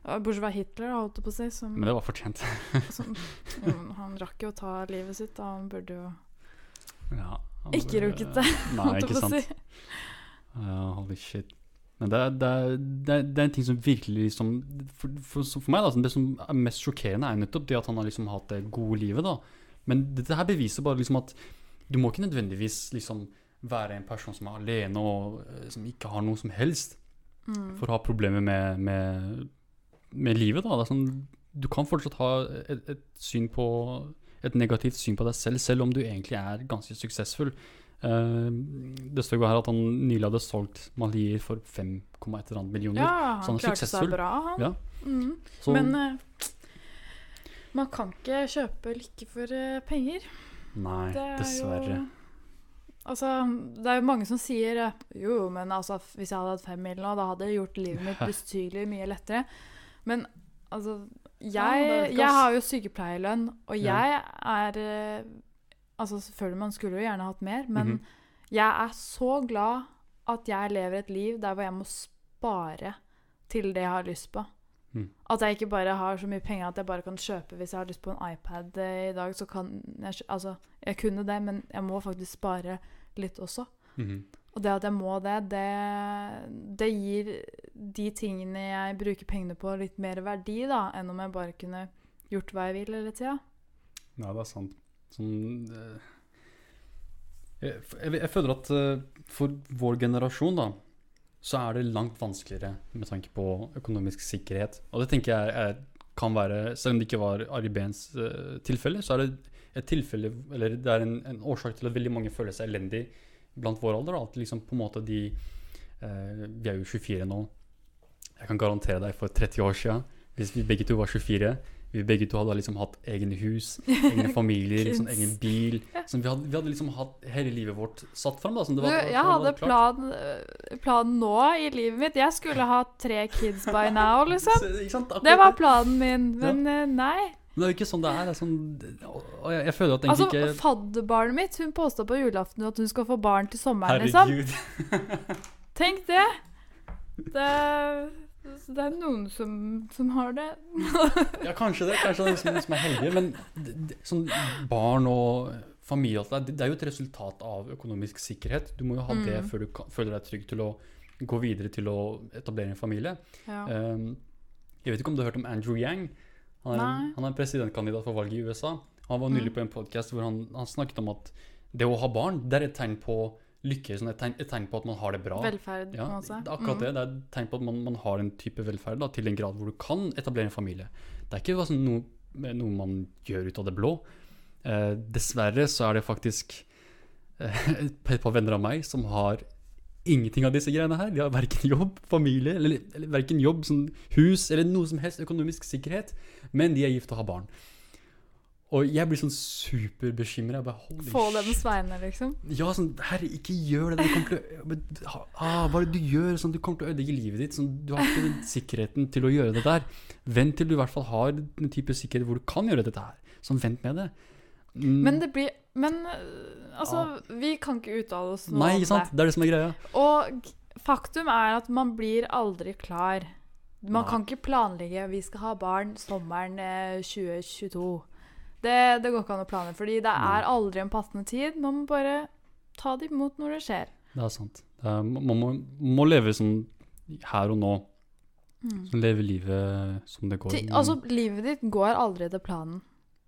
Bortsett fra Hitler, holdt jeg på å si. Som, Men det var fortjent. som, han rakk jo å ta livet sitt, da. Han burde jo Ja, han ikke burde- rukket det, holdt jeg på å sant. si. Ja, holy shit. Men det er, det, er, det, er, det er en ting som virkelig liksom For, for, for meg, da, det som er mest sjokkerende, er nettopp det at han har liksom hatt det gode livet, da. Men dette her beviser bare liksom at du må ikke nødvendigvis liksom være en person som er alene og eh, som ikke har noe som helst Mm. for å ha problemer med, med, med livet. Da. Sånn, du kan fortsatt ha et, et, syn på, et negativt syn på deg selv, selv om du egentlig er ganske suksessfull. Eh, det står jo her at han nylig hadde solgt malier for 5,1 millioner. Ja, Så han han er klarte suksessfull. seg bra, han. Ja. Mm. Så, Men uh, man kan ikke kjøpe lykke for uh, penger. nei, Det er dessverre. jo Altså, det er jo mange som sier Jo, men altså, hvis jeg hadde hatt fem mil nå, da hadde jeg gjort livet mitt betydelig mye lettere. Men altså Jeg, jeg har jo sykepleierlønn, og jeg er Altså, selvfølgelig, man skulle jo gjerne hatt mer, men Mhm. jeg er så glad at jeg lever et liv der hvor jeg må spare til det jeg har lyst på. Mm. At jeg ikke bare har så mye penger at jeg bare kan kjøpe hvis jeg har lyst på en iPad eh, i dag, så kan jeg Altså, jeg kunne det, men jeg må faktisk spare litt også. Mhm. Og det at jeg må det, det, det gir de tingene jeg bruker pengene på, litt mer verdi, da, enn om jeg bare kunne gjort hva jeg vil hele tida. Ja, det er sant. Sånn eh, jeg, jeg, jeg føler at eh, for vår generasjon, da, så er det langt vanskeligere med tanke på økonomisk sikkerhet. Og det tenker jeg er, kan være Selv om det ikke var Ari Behns uh, tilfelle, så er det et tilfelle Eller det er en, en årsak til at veldig mange føler seg elendig blant vår alder. At liksom på en måte de uh, Vi er jo 24 nå. Jeg kan garantere deg for 30 år siden, hvis vi begge to var 24 vi begge to hadde liksom hatt egne hus, egne familier, sånn, egen bil. Sånn, vi, hadde, vi hadde liksom hatt hele livet vårt satt fram. Sånn, det Du, var, jeg hadde planen plan, øh, planen nå i livet mitt. Jeg skulle ha tre kids by now, liksom. Det var planen min, men ja. nei. Men det er jo ikke sånn det er. det er sånn, jeg, jeg føler at Altså, ikke Fadderbarnet mitt hun påstod på julaften at hun skal få barn til sommeren, liksom. Herregud. Tenk det! Det, det er noen som, som har det. Ja, kanskje det. Kanskje det er noen som er heldige. Men det, det, sånn barn og familie det, det er jo et resultat av økonomisk sikkerhet. Du må jo ha det Mm. før du kan, føler deg trygg til å gå videre til å etablere en familie. Ja. Um, jeg vet ikke om du har hørt om Andrew Yang? Han er, han er presidentkandidat for valget i USA. Han var nylig Mm. på en podkast hvor han, han snakket om at det å ha barn det er et tegn på lykke sånn et, tegn, et tegn på at man har det bra. Velferd, Ja, på en måte. er akkurat Mm. det. Det er et tegn på at man, man har en type velferd da, til en grad hvor du kan etablere en familie. Det er ikke sånn noe, noe man gjør ut av det blå. Eh, dessverre så er det faktisk eh, et par venner av meg som har ingenting av disse greiene her. De har verken jobb, familie, eller, eller verken jobb, sånn hus, eller noe som helst økonomisk sikkerhet, men de er gift og har barn. Og jeg blir sånn superbekymra. Få deres vegne, liksom. Ja, sånn Herre, ikke gjør det. Kommer til ah, Hva er det du gjør? Sånn, du kommer til å ødelegge livet ditt. Sånn, du har ikke den sikkerheten til å gjøre det der. Vent til du i hvert fall har den type sikkerhet hvor du kan gjøre dette her. Sånn, vent med det. Mm, Men det blir Men altså, ja. vi kan ikke uttale oss noe Nei, sant? Det er det som er greia. Og faktum er at man blir aldri klar. Man Nei. kan ikke planlegge vi skal ha barn sommeren eh, 2022. Det, det går ikke an å planlegge, fordi det er aldri en passende tid. Man må bare ta det imot når det skjer. Det er sant. Det er, man må, må leve sånn her og nå. Sånn, leve livet som det går. Til, altså, livet ditt går aldri etter planen.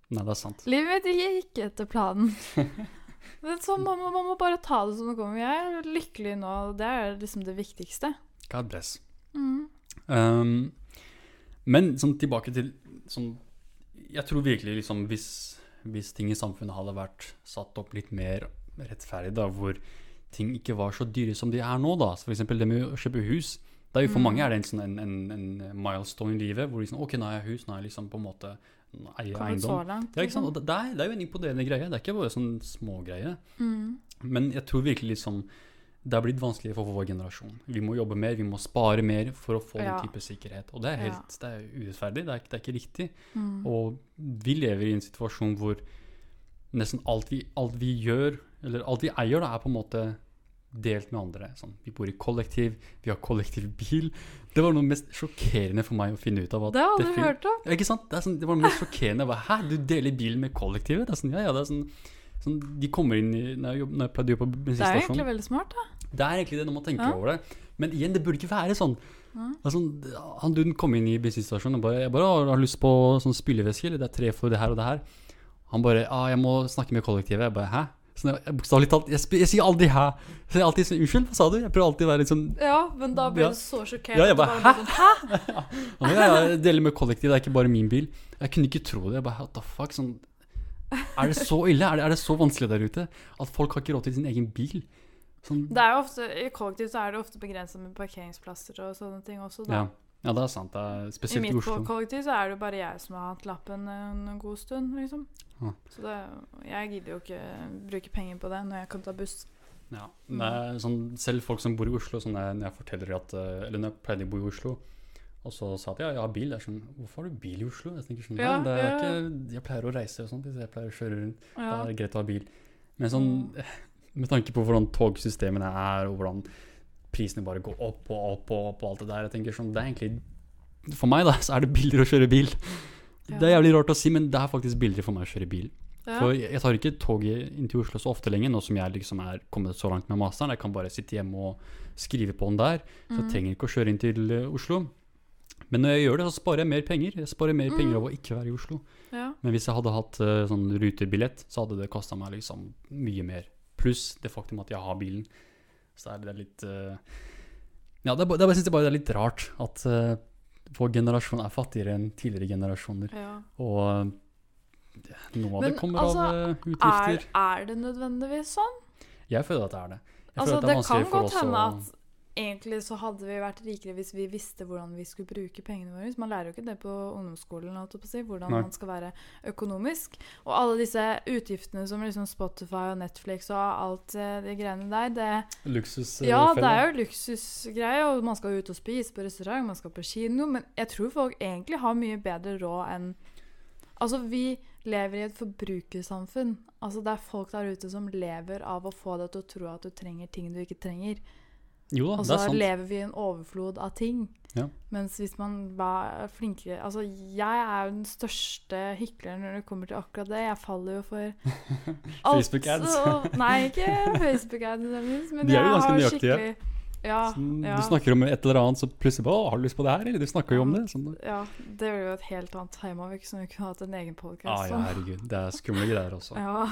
Nei, det er sant. Livet mitt gikk etter planen. Men så man, man må bare ta det som det kommer. Jeg er lykkelig nå, det er liksom det viktigste. God bless. Mm. Um, men sånn tilbake til sånn Jeg tror virkelig liksom hvis, hvis ting i samfunnet hadde vært satt opp litt mer rettferdig, da, hvor ting ikke var så dyre som de er nå, da. Så for eksempel det med å kjøpe hus. Det er jo For Mm. mange er det en, sånn, en, en, en milestone i livet hvor sånn, ok, nå har jeg hus, nå har jeg liksom på en måte eier eiendom. langt. Ikke sant? liksom. Det, det, er, det er jo en imponerende greie. Det er ikke bare sånn smågreie. Mm. Men jeg tror virkelig liksom det har blitt vanskeligere for vår generasjon. Vi må jobbe mer, vi må spare mer for å få Ja. den type sikkerhet. Og det er helt det er urettferdig, det er, det er ikke riktig. Mm. Og vi lever i en situasjon hvor nesten alt vi, alt vi gjør, eller alt vi eier, da, er på en måte delt med andre. Sånn, vi bor i kollektiv, vi har kollektiv bil. Det var noe mest sjokkerende for meg å finne ut av. Det har du aldri hørt om. ja, ikke sant? Det, sånn, det var noe mest sjokkerende. Hæ, du deler bil med kollektivet? Det er sånn, ja, ja, det er sånn, sånn De kommer inn i Når jeg, når jeg pleide å jobbe på Det er egentlig veldig smart, da. Det er egentlig det når man tenker Ja. over det. Men igjen, det burde ikke være sånn. Ja. Altså, han duden kom inn i bensinstasjonen og bare Jeg bare har, har lyst på sånn spylevæske, eller det er tre for det her og det her. Han bare ah, 'Jeg må snakke med kollektivet.' Jeg bare 'Hæ?' Sånn, bokstavelig talt, jeg, jeg sier aldri 'hæ'. Så jeg er alltid sånn 'Unnskyld, hva sa du?' Jeg prøver alltid å være litt sånn Ja, men da blir Ja. du så sjokkert. Ja, jeg bare, 'hæ?' sånn, Hæ? Ja, jeg deler med kollektivet, det er ikke bare min bil. Jeg kunne ikke tro det. Jeg bare, what the fuck, sånn, Er det så ille? Er det, er det så vanskelig der ute? At folk har ikke råd til sin egen bil? Sånn, Det er jo ofte, I kollektiv så er det ofte begrensa med parkeringsplasser og sånne ting også. Da. ja. ja, det er sant. Det er I spesielt i, mitt Oslo. kollektiv så er det jo bare jeg som har hatt lappen en, god stund, liksom. Ja. Så det, jeg gidder jo ikke bruke penger på det når jeg kan ta buss. Ja, sånn, selv folk som bor i Oslo, sånn jeg, når jeg forteller at eh, Eller når jeg pleide å bo i Oslo, og så sa at ja, jeg har bil, er sånn Hvorfor har du bil i Oslo? Jeg tenker sånn, ja, det er ja. ikke, Jeg pleier å reise og sånt, jeg pleier å kjøre rundt. Ja. Det er greit å ha bil. Men sånn med tanke på hvordan togsystemene er, og hvordan prisene bare går opp og opp og opp og alt det der, jeg tenker sånn Det er egentlig For meg, da, så er det billigere å kjøre bil. Det er jævlig rart å si, men det er faktisk billigere for meg å kjøre bil. For jeg tar ikke toget inn til Oslo så ofte lenger, nå som jeg liksom er kommet så langt med masteren. Jeg kan bare sitte hjemme og skrive på den der, så jeg Mm. trenger ikke å kjøre inn til eh, Oslo. Men når jeg gjør det, så sparer jeg mer penger. Jeg sparer mer penger Mm. av å ikke være i Oslo. ja. Men hvis jeg hadde hatt uh, sånn rutebillett, så hadde det kosta meg liksom mye mer. Pluss det faktum at jeg har bilen. Så er det litt uh, Ja, det det jeg synes bare det er litt rart at uh, vår generasjon er fattigere enn tidligere generasjoner. ja. Og noe av Men det kommer altså, av utgifter. Er, er det nødvendigvis sånn? Jeg føler at det er det. Jeg Altså, det, vanskelig kan godt hende at egentlig så hadde vi vært rikere hvis vi visste hvordan vi skulle bruke pengene våre. Man lærer jo ikke det på ungdomsskolen, hvordan Nei. man skal være økonomisk. Og alle disse utgiftene som liksom Spotify og Netflix og alt eh, de greiene der, det Luksusfelle. Ja, det er jo luksusgreier, og man skal ut og spise på restaurant, man skal på kino, men jeg tror folk egentlig har mye bedre råd enn Altså, vi lever i et forbrukersamfunn. Altså, det er folk der ute som lever av å få deg til å tro at du trenger ting du ikke trenger. Jo Og så er lever vi i en overflod av ting. Ja. Mens hvis man var flinkere Altså, jeg er jo den største hykleren når det kommer til akkurat det. Jeg faller jo for alt. Facebook-ads. Nei, ikke Facebook-ads, men De er jo ganske nøyaktige. Ja, Sånn, ja. Du snakker om et eller annet, så plutselig bare har du lyst på det her? Eller du snakker jo om det. Sånn, ja, det er jo et helt annet time-over, som vi kunne hatt en egen ah, ja, herregud. Det er skumle greier også. Ja.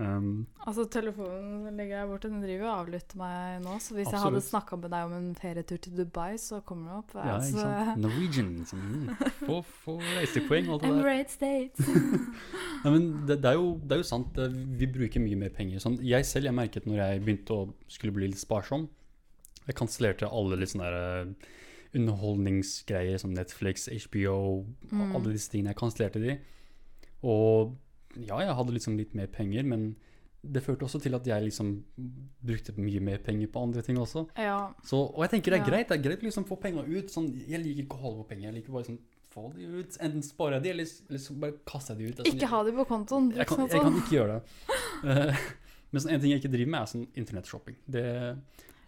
Um, Altså, telefonen ligger der borte. Den driver og avlytter meg nå. Så hvis jeg hadde snakka med deg om en ferietur til Dubai, så kommer det opp. ja, ikke altså, sant? Norwegian. Sånn, få, få reisepoeng alt det der. Emirates States. Nei, men det, det, er jo, det er jo sant. Vi bruker mye mer penger. Sånn, jeg selv jeg merket når jeg begynte å skulle bli litt sparsom Jeg kansellerte alle litt sånne der, eh, underholdningsgreier som Netflix, HBO, Mm. alle disse tingene. Jeg kansellerte de. Og ja, jeg hadde liksom litt mer penger, men det førte også til at jeg liksom brukte mye mer penger på andre ting også. ja. Så, og jeg tenker det er Ja. greit. Det er greit å liksom få penger ut. Sånn, jeg liker ikke å holde på penger. Jeg liker bare sånn få de ut. Enten sparer jeg de, eller, eller så bare kaster jeg de ut. Sånn- Ikke ha de på kontoen. jeg kan, liksom jeg kan sånn. ikke gjøre det. Eh, men sånn, en ting jeg ikke driver med, er sånn internettshopping. Det,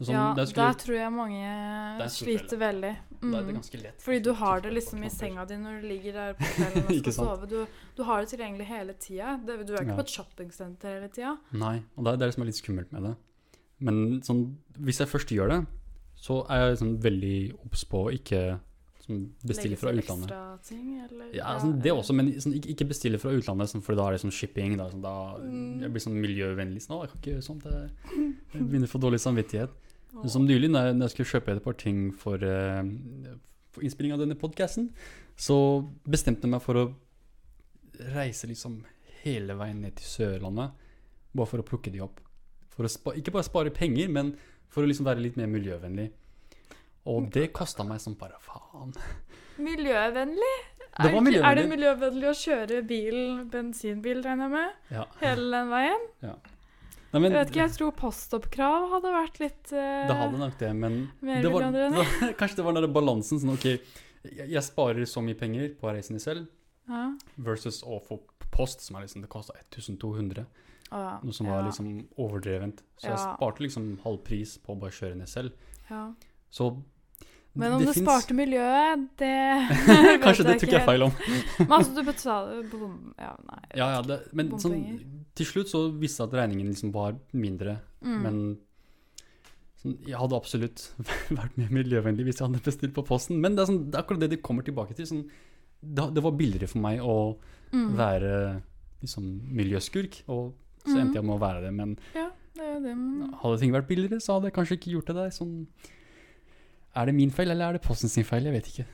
sånn, ja, der tror jeg mange er sliter veldig. Da er det Mm. ganske lett. Fordi du har det liksom i senga di når du ligger der på kvelden og skal sove. Du, du har det tilgjengelig hele tida. Du er ikke Ja. på et shoppingsenter hele tida. Nei, og det er det som er litt skummelt med det. Men sånn, hvis jeg først gjør det, så er jeg liksom veldig obs på å ikke sånn, bestille fra utlandet. Ekstra ting, eller? Ja, sånn, det også, men sånn, ikke, bestille fra utlandet, sånn, for da er det sånn shipping. Da, sånn, da Mm. jeg blir sånn miljøvennlig. Sånn, å, jeg kan ikke gjøre sånt. Jeg begynner å få dårlig samvittighet. Som nylig, når jeg, skulle kjøpe et par ting for, eh, for innspilling av denne podcasten, så bestemte jeg meg for å reise liksom hele veien ned til Sørlandet, bare for å plukke de opp. Spa, ikke bare spare penger, men for å liksom være litt mer miljøvennlig. Og det kosta meg som bare faen. Miljøvennlig? Det var er, ikke- er det miljøvennlig. miljøvennlig å kjøre bil, bensinbil, regner jeg med? Ja. Hele den veien? Nei, men, Jeg vet ikke, jeg tror postoppkrav hadde vært litt uh, Det hadde nok det, men det var, det var, kanskje det var den balansen sånn OK, jeg, jeg sparer så mye penger på reisene selv, ja. versus å få post, som er liksom, det kosta 1200. Å, ja. Noe som ja. var liksom overdrevent. Så jeg sparte liksom halv pris på å bare kjøre ned selv. ja. Så Men om det, finnes- sparte miljøet, det Kanskje det tok jeg feil om. Men altså, du betaler bom... Ja, nei. Ja, ja, det, men sånn. Til slutt så visste jeg at regningen liksom var mindre. Mm. Men sånn, jeg hadde absolutt vært mer miljøvennlig hvis jeg hadde bestilt på posten. Men det er, sånn, det er akkurat det det kommer tilbake til. Sånn, det, det var billigere for meg å Mm. være liksom, miljøskurk, og så endte jeg med å være det. Men Ja, det det. Hadde ting vært billigere, så hadde jeg kanskje ikke gjort det der. Sånn, er det min feil, eller er det posten sin feil? Jeg vet ikke.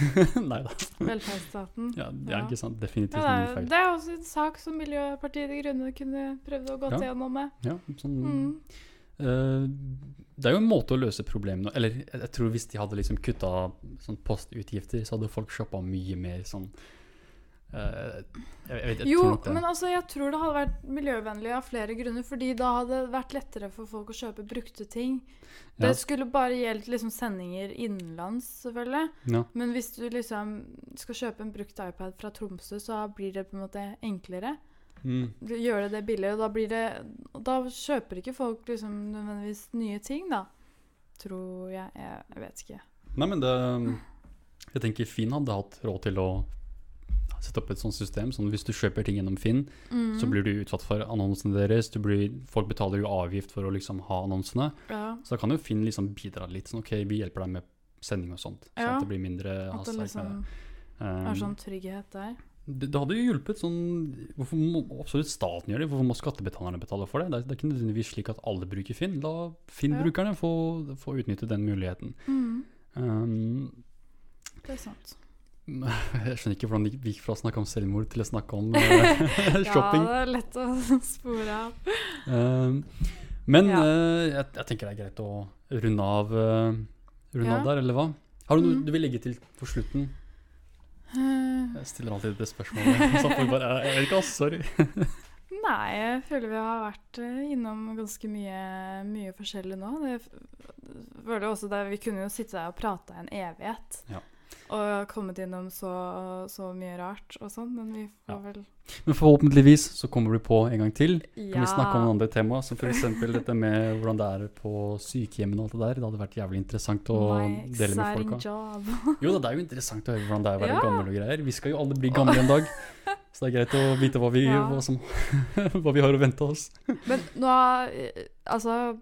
Nei da. Velferdsstaten. Ja, det Ja. er ikke sant. Definitivt Ja, det, min feil. det er også en sak som Miljøpartiet De Grønne kunne prøvd å gå Ja. gjennom med. Ja, sånn, Mm. uh, det er jo en måte å løse problemene Eller jeg, tror hvis de hadde liksom kutta sånn postutgifter, så hadde folk shoppa mye mer sånn jeg, jeg, vet, jeg Jo, men altså, jeg tror det hadde vært miljøvennlig av flere grunner. Fordi da hadde det vært lettere for folk å kjøpe brukte ting. Ja. Det skulle bare gjeldt liksom sendinger innenlands, selvfølgelig. ja. Men hvis du liksom skal kjøpe en brukt iPad fra Tromsø, så blir det på en måte enklere. Mm. Gjør det det billigere, og da blir det Da kjøper ikke folk liksom nødvendigvis nye ting, da. Tror jeg. Jeg, jeg vet ikke. Nei, men det Jeg tenker Finn hadde hatt råd til å sette opp et sånt system. Sånn hvis du kjøper ting gjennom Finn, Mm. så blir du utsatt for annonsene deres. Du blir, folk betaler jo avgift for å liksom ha annonsene. ja, Så da kan jo Finn liksom bidra litt. Sånn, ok, vi hjelper deg med sending og sånt. Sånn Ja. at det blir mindre hastverk liksom. Um, er sånn trygghet der. det, det hadde jo hjulpet sånn Hvorfor må absolutt staten gjøre det? Hvorfor må skattebetalerne betale for det? Det er, det er ikke nødvendigvis slik at alle bruker Finn. La Finn-brukerne få, få utnytte den muligheten. Mm. Um, Det er sant. Jeg skjønner ikke hvordan det gikk fra å snakke om selvmord til å snakke om uh, shopping. Ja, det er lett å spore av. Uh, men Ja. uh, jeg, jeg tenker det er greit å runde av, runde Ja. av der, eller hva? Har du noe Mm. du vil legge til på slutten? Jeg stiller alltid det spørsmålet. Så folk bare, ikke, ass, sorry. Nei, jeg føler vi har vært innom ganske mye, mye forskjellig nå. Det, føler også det, Vi kunne jo sitte der og prate en evighet. Ja. Og kommet innom så, så mye rart og sånn, men vi får Ja. vel Men forhåpentligvis så kommer du på en gang til. Ja. Kan vi snakke om andre tema, som f.eks. dette med hvordan det er på sykehjemmene og alt det der. Det hadde vært jævlig interessant å My dele med folka. job. Jo da, det er jo interessant å høre hvordan det er å være Ja. gammel og greier. Vi skal jo alle bli gamle en dag, så det er greit å vite hva vi, hva som, hva vi har å vente oss. Men nå eh, Altså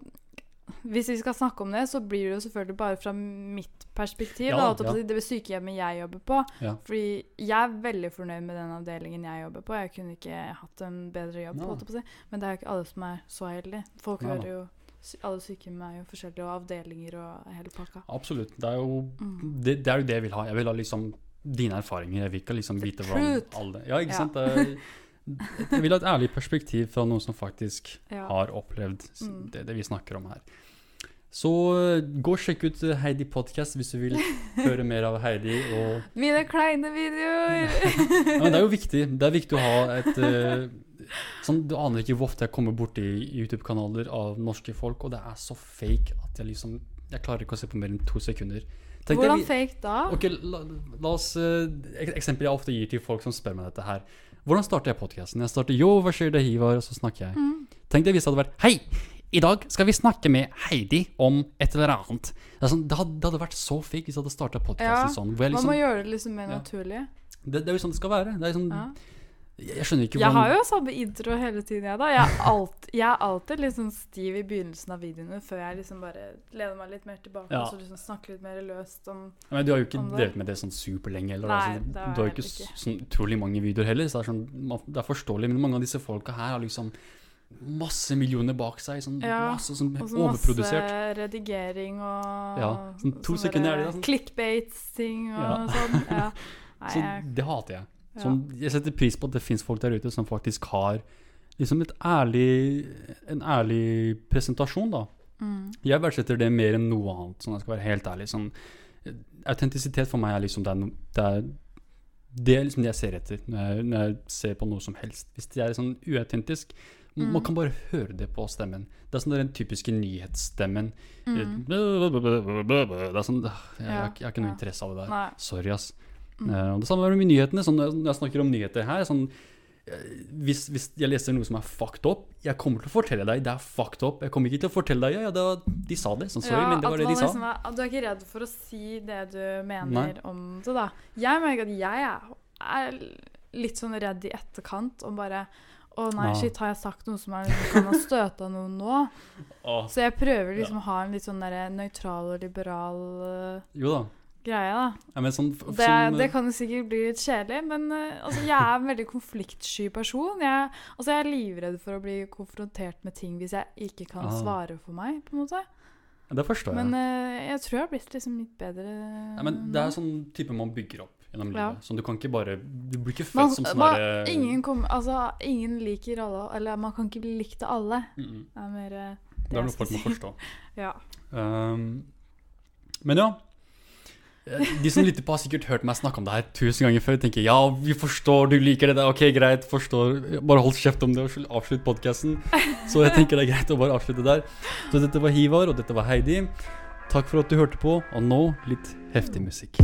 hvis vi skal snakke om det, så blir det jo selvfølgelig bare fra mitt perspektiv. Ja, da, ja. det sykehjemmet jeg jobber på. Ja. Fordi jeg er veldig fornøyd med den avdelingen jeg jobber på. Jeg kunne ikke hatt en bedre jobb, på. Men det er jo ikke alle som er så heldige. Folk hører jo Alle sykehjem er jo forskjellige, og avdelinger og hele pakka. Absolutt. Det er jo Mm. det, det er jo det jeg vil ha. Jeg vil ha liksom dine erfaringer. Jeg vil ikke liksom vite hvordan alle Ja, ikke Ja. sant? Det Jeg vil ha et ærlig perspektiv fra noen som faktisk Ja. har opplevd Mm. det, det vi snakker om her. Så eh, gå og sjekk ut eh, Heidi Podcast hvis du vil høre mer av Heidi. Og, Mine kleine videoer! ja, men det er jo viktig. Det er viktig å ha et uh, sånn, Du aner ikke hvor ofte jeg kommer borti YouTube-kanaler av norske folk, og det er så fake at jeg liksom Jeg klarer ikke å se på mer enn to sekunder. Tenk deg Hvordan vi- fake da? Ok, la, la oss uh, Eksempel jeg ofte gir til folk som spør meg dette her. Hvordan starter jeg podkasten? Jeg starter 'Yo, hva skjer det, Hivar?' Og så snakker jeg. Mm. Tenk deg hvis det hadde vært 'Hei, i dag skal vi snakke med Heidi om et eller annet'. Det, sånn, det, hadde, det hadde vært så fint hvis jeg hadde starta podkasten Ja, sånn. Hvor jeg Man liksom, må gjøre det liksom mer Ja. naturlig. det, det er jo sånn det skal være. Det er sånn, Ja. Jeg skjønner ikke Jeg har jo samme intro hele tiden, jeg, da. Jeg er, alt, jeg er alltid litt sånn stiv i begynnelsen av videoene, før jeg liksom bare lener meg litt mer tilbake Ja. og så liksom snakker litt mer løst om Men du har jo ikke drevet med det sånn superlenge heller. Nei, altså, det har du har jo ikke ikke, sånn utrolig mange videoer heller, så det er, sånn, det er forståelig. Men mange av disse folka her har liksom masse millioner bak seg. Sånn, Ja, masse sånn Og så overprodusert. masse redigering og Ja, sånn to sånn sekunder er det, da, sånn. Clickbates-ting og Ja. sånn. Ja. Nei, Så det hater jeg. Sånn, jeg setter pris på at det fins folk der ute som faktisk har liksom et ærlig, en ærlig presentasjon, da. Mm. Jeg verdsetter det mer enn noe annet, sånn jeg skal være helt ærlig. Sånn, autentisitet for meg er liksom det er, det er liksom det jeg ser etter når jeg, når jeg ser på noe som helst. Hvis det er sånn uautentisk Mm. Man kan bare høre det på stemmen. Det er sånn den typiske nyhetsstemmen. Mm. Det er sånn Jeg, jeg, jeg har ikke noe interesse av det der. Nei. Sorry, ass. Mm. Uh, det samme er med nyhetene. Sånn, når jeg- snakker om nyheter her sånn, eh, hvis, hvis jeg leser noe som er fucked up, jeg kommer til å fortelle deg det er fucked up. Jeg kommer ikke til å fortelle deg ja, ja, var, de sa det. Sånn, sorry, Ja, men det var det de sa. liksom er, du er ikke redd for å si det du mener Nei. om det, da. Jeg merker at jeg er, litt sånn redd i etterkant om bare Å nei, Ja. shit, har jeg sagt noe som er, kan ha støta noen nå? Oh. Så jeg prøver liksom å ha en litt sånn nøytral og liberal eh, jo da. Greie, da. Ja, men sånn, f- Det, sånn, det kan jo sikkert bli litt kjedelig, men eh, altså, jeg er en veldig konfliktsky person. Jeg, altså, jeg er livredd for å bli konfrontert med ting hvis jeg ikke kan Ah. svare for meg, på en måte. Det forstår jeg. Men uh, jeg tror jeg har blitt liksom litt bedre ja, men det er sånn type man bygger opp gjennom livet. Sånn, du kan ikke bare Du blir ikke født man, som sånn derre ingen, altså, ingen liker alle, eller man kan ikke bli likt av alle. Mm, mm. Det er mer det, Det er noe folk må forstå. Ja. Um, men ja. De som lytter på, har sikkert hørt meg snakke om det her tusen ganger før. Tenker ja, vi forstår, du liker det. Ok, greit, forstår. Bare hold kjeft om det og slutt- avslutt podkasten. Så jeg tenker det er greit å bare avslutte der. Så dette var Hivar, og dette var Heidi. Takk for at du hørte på, og nå litt heftig musikk.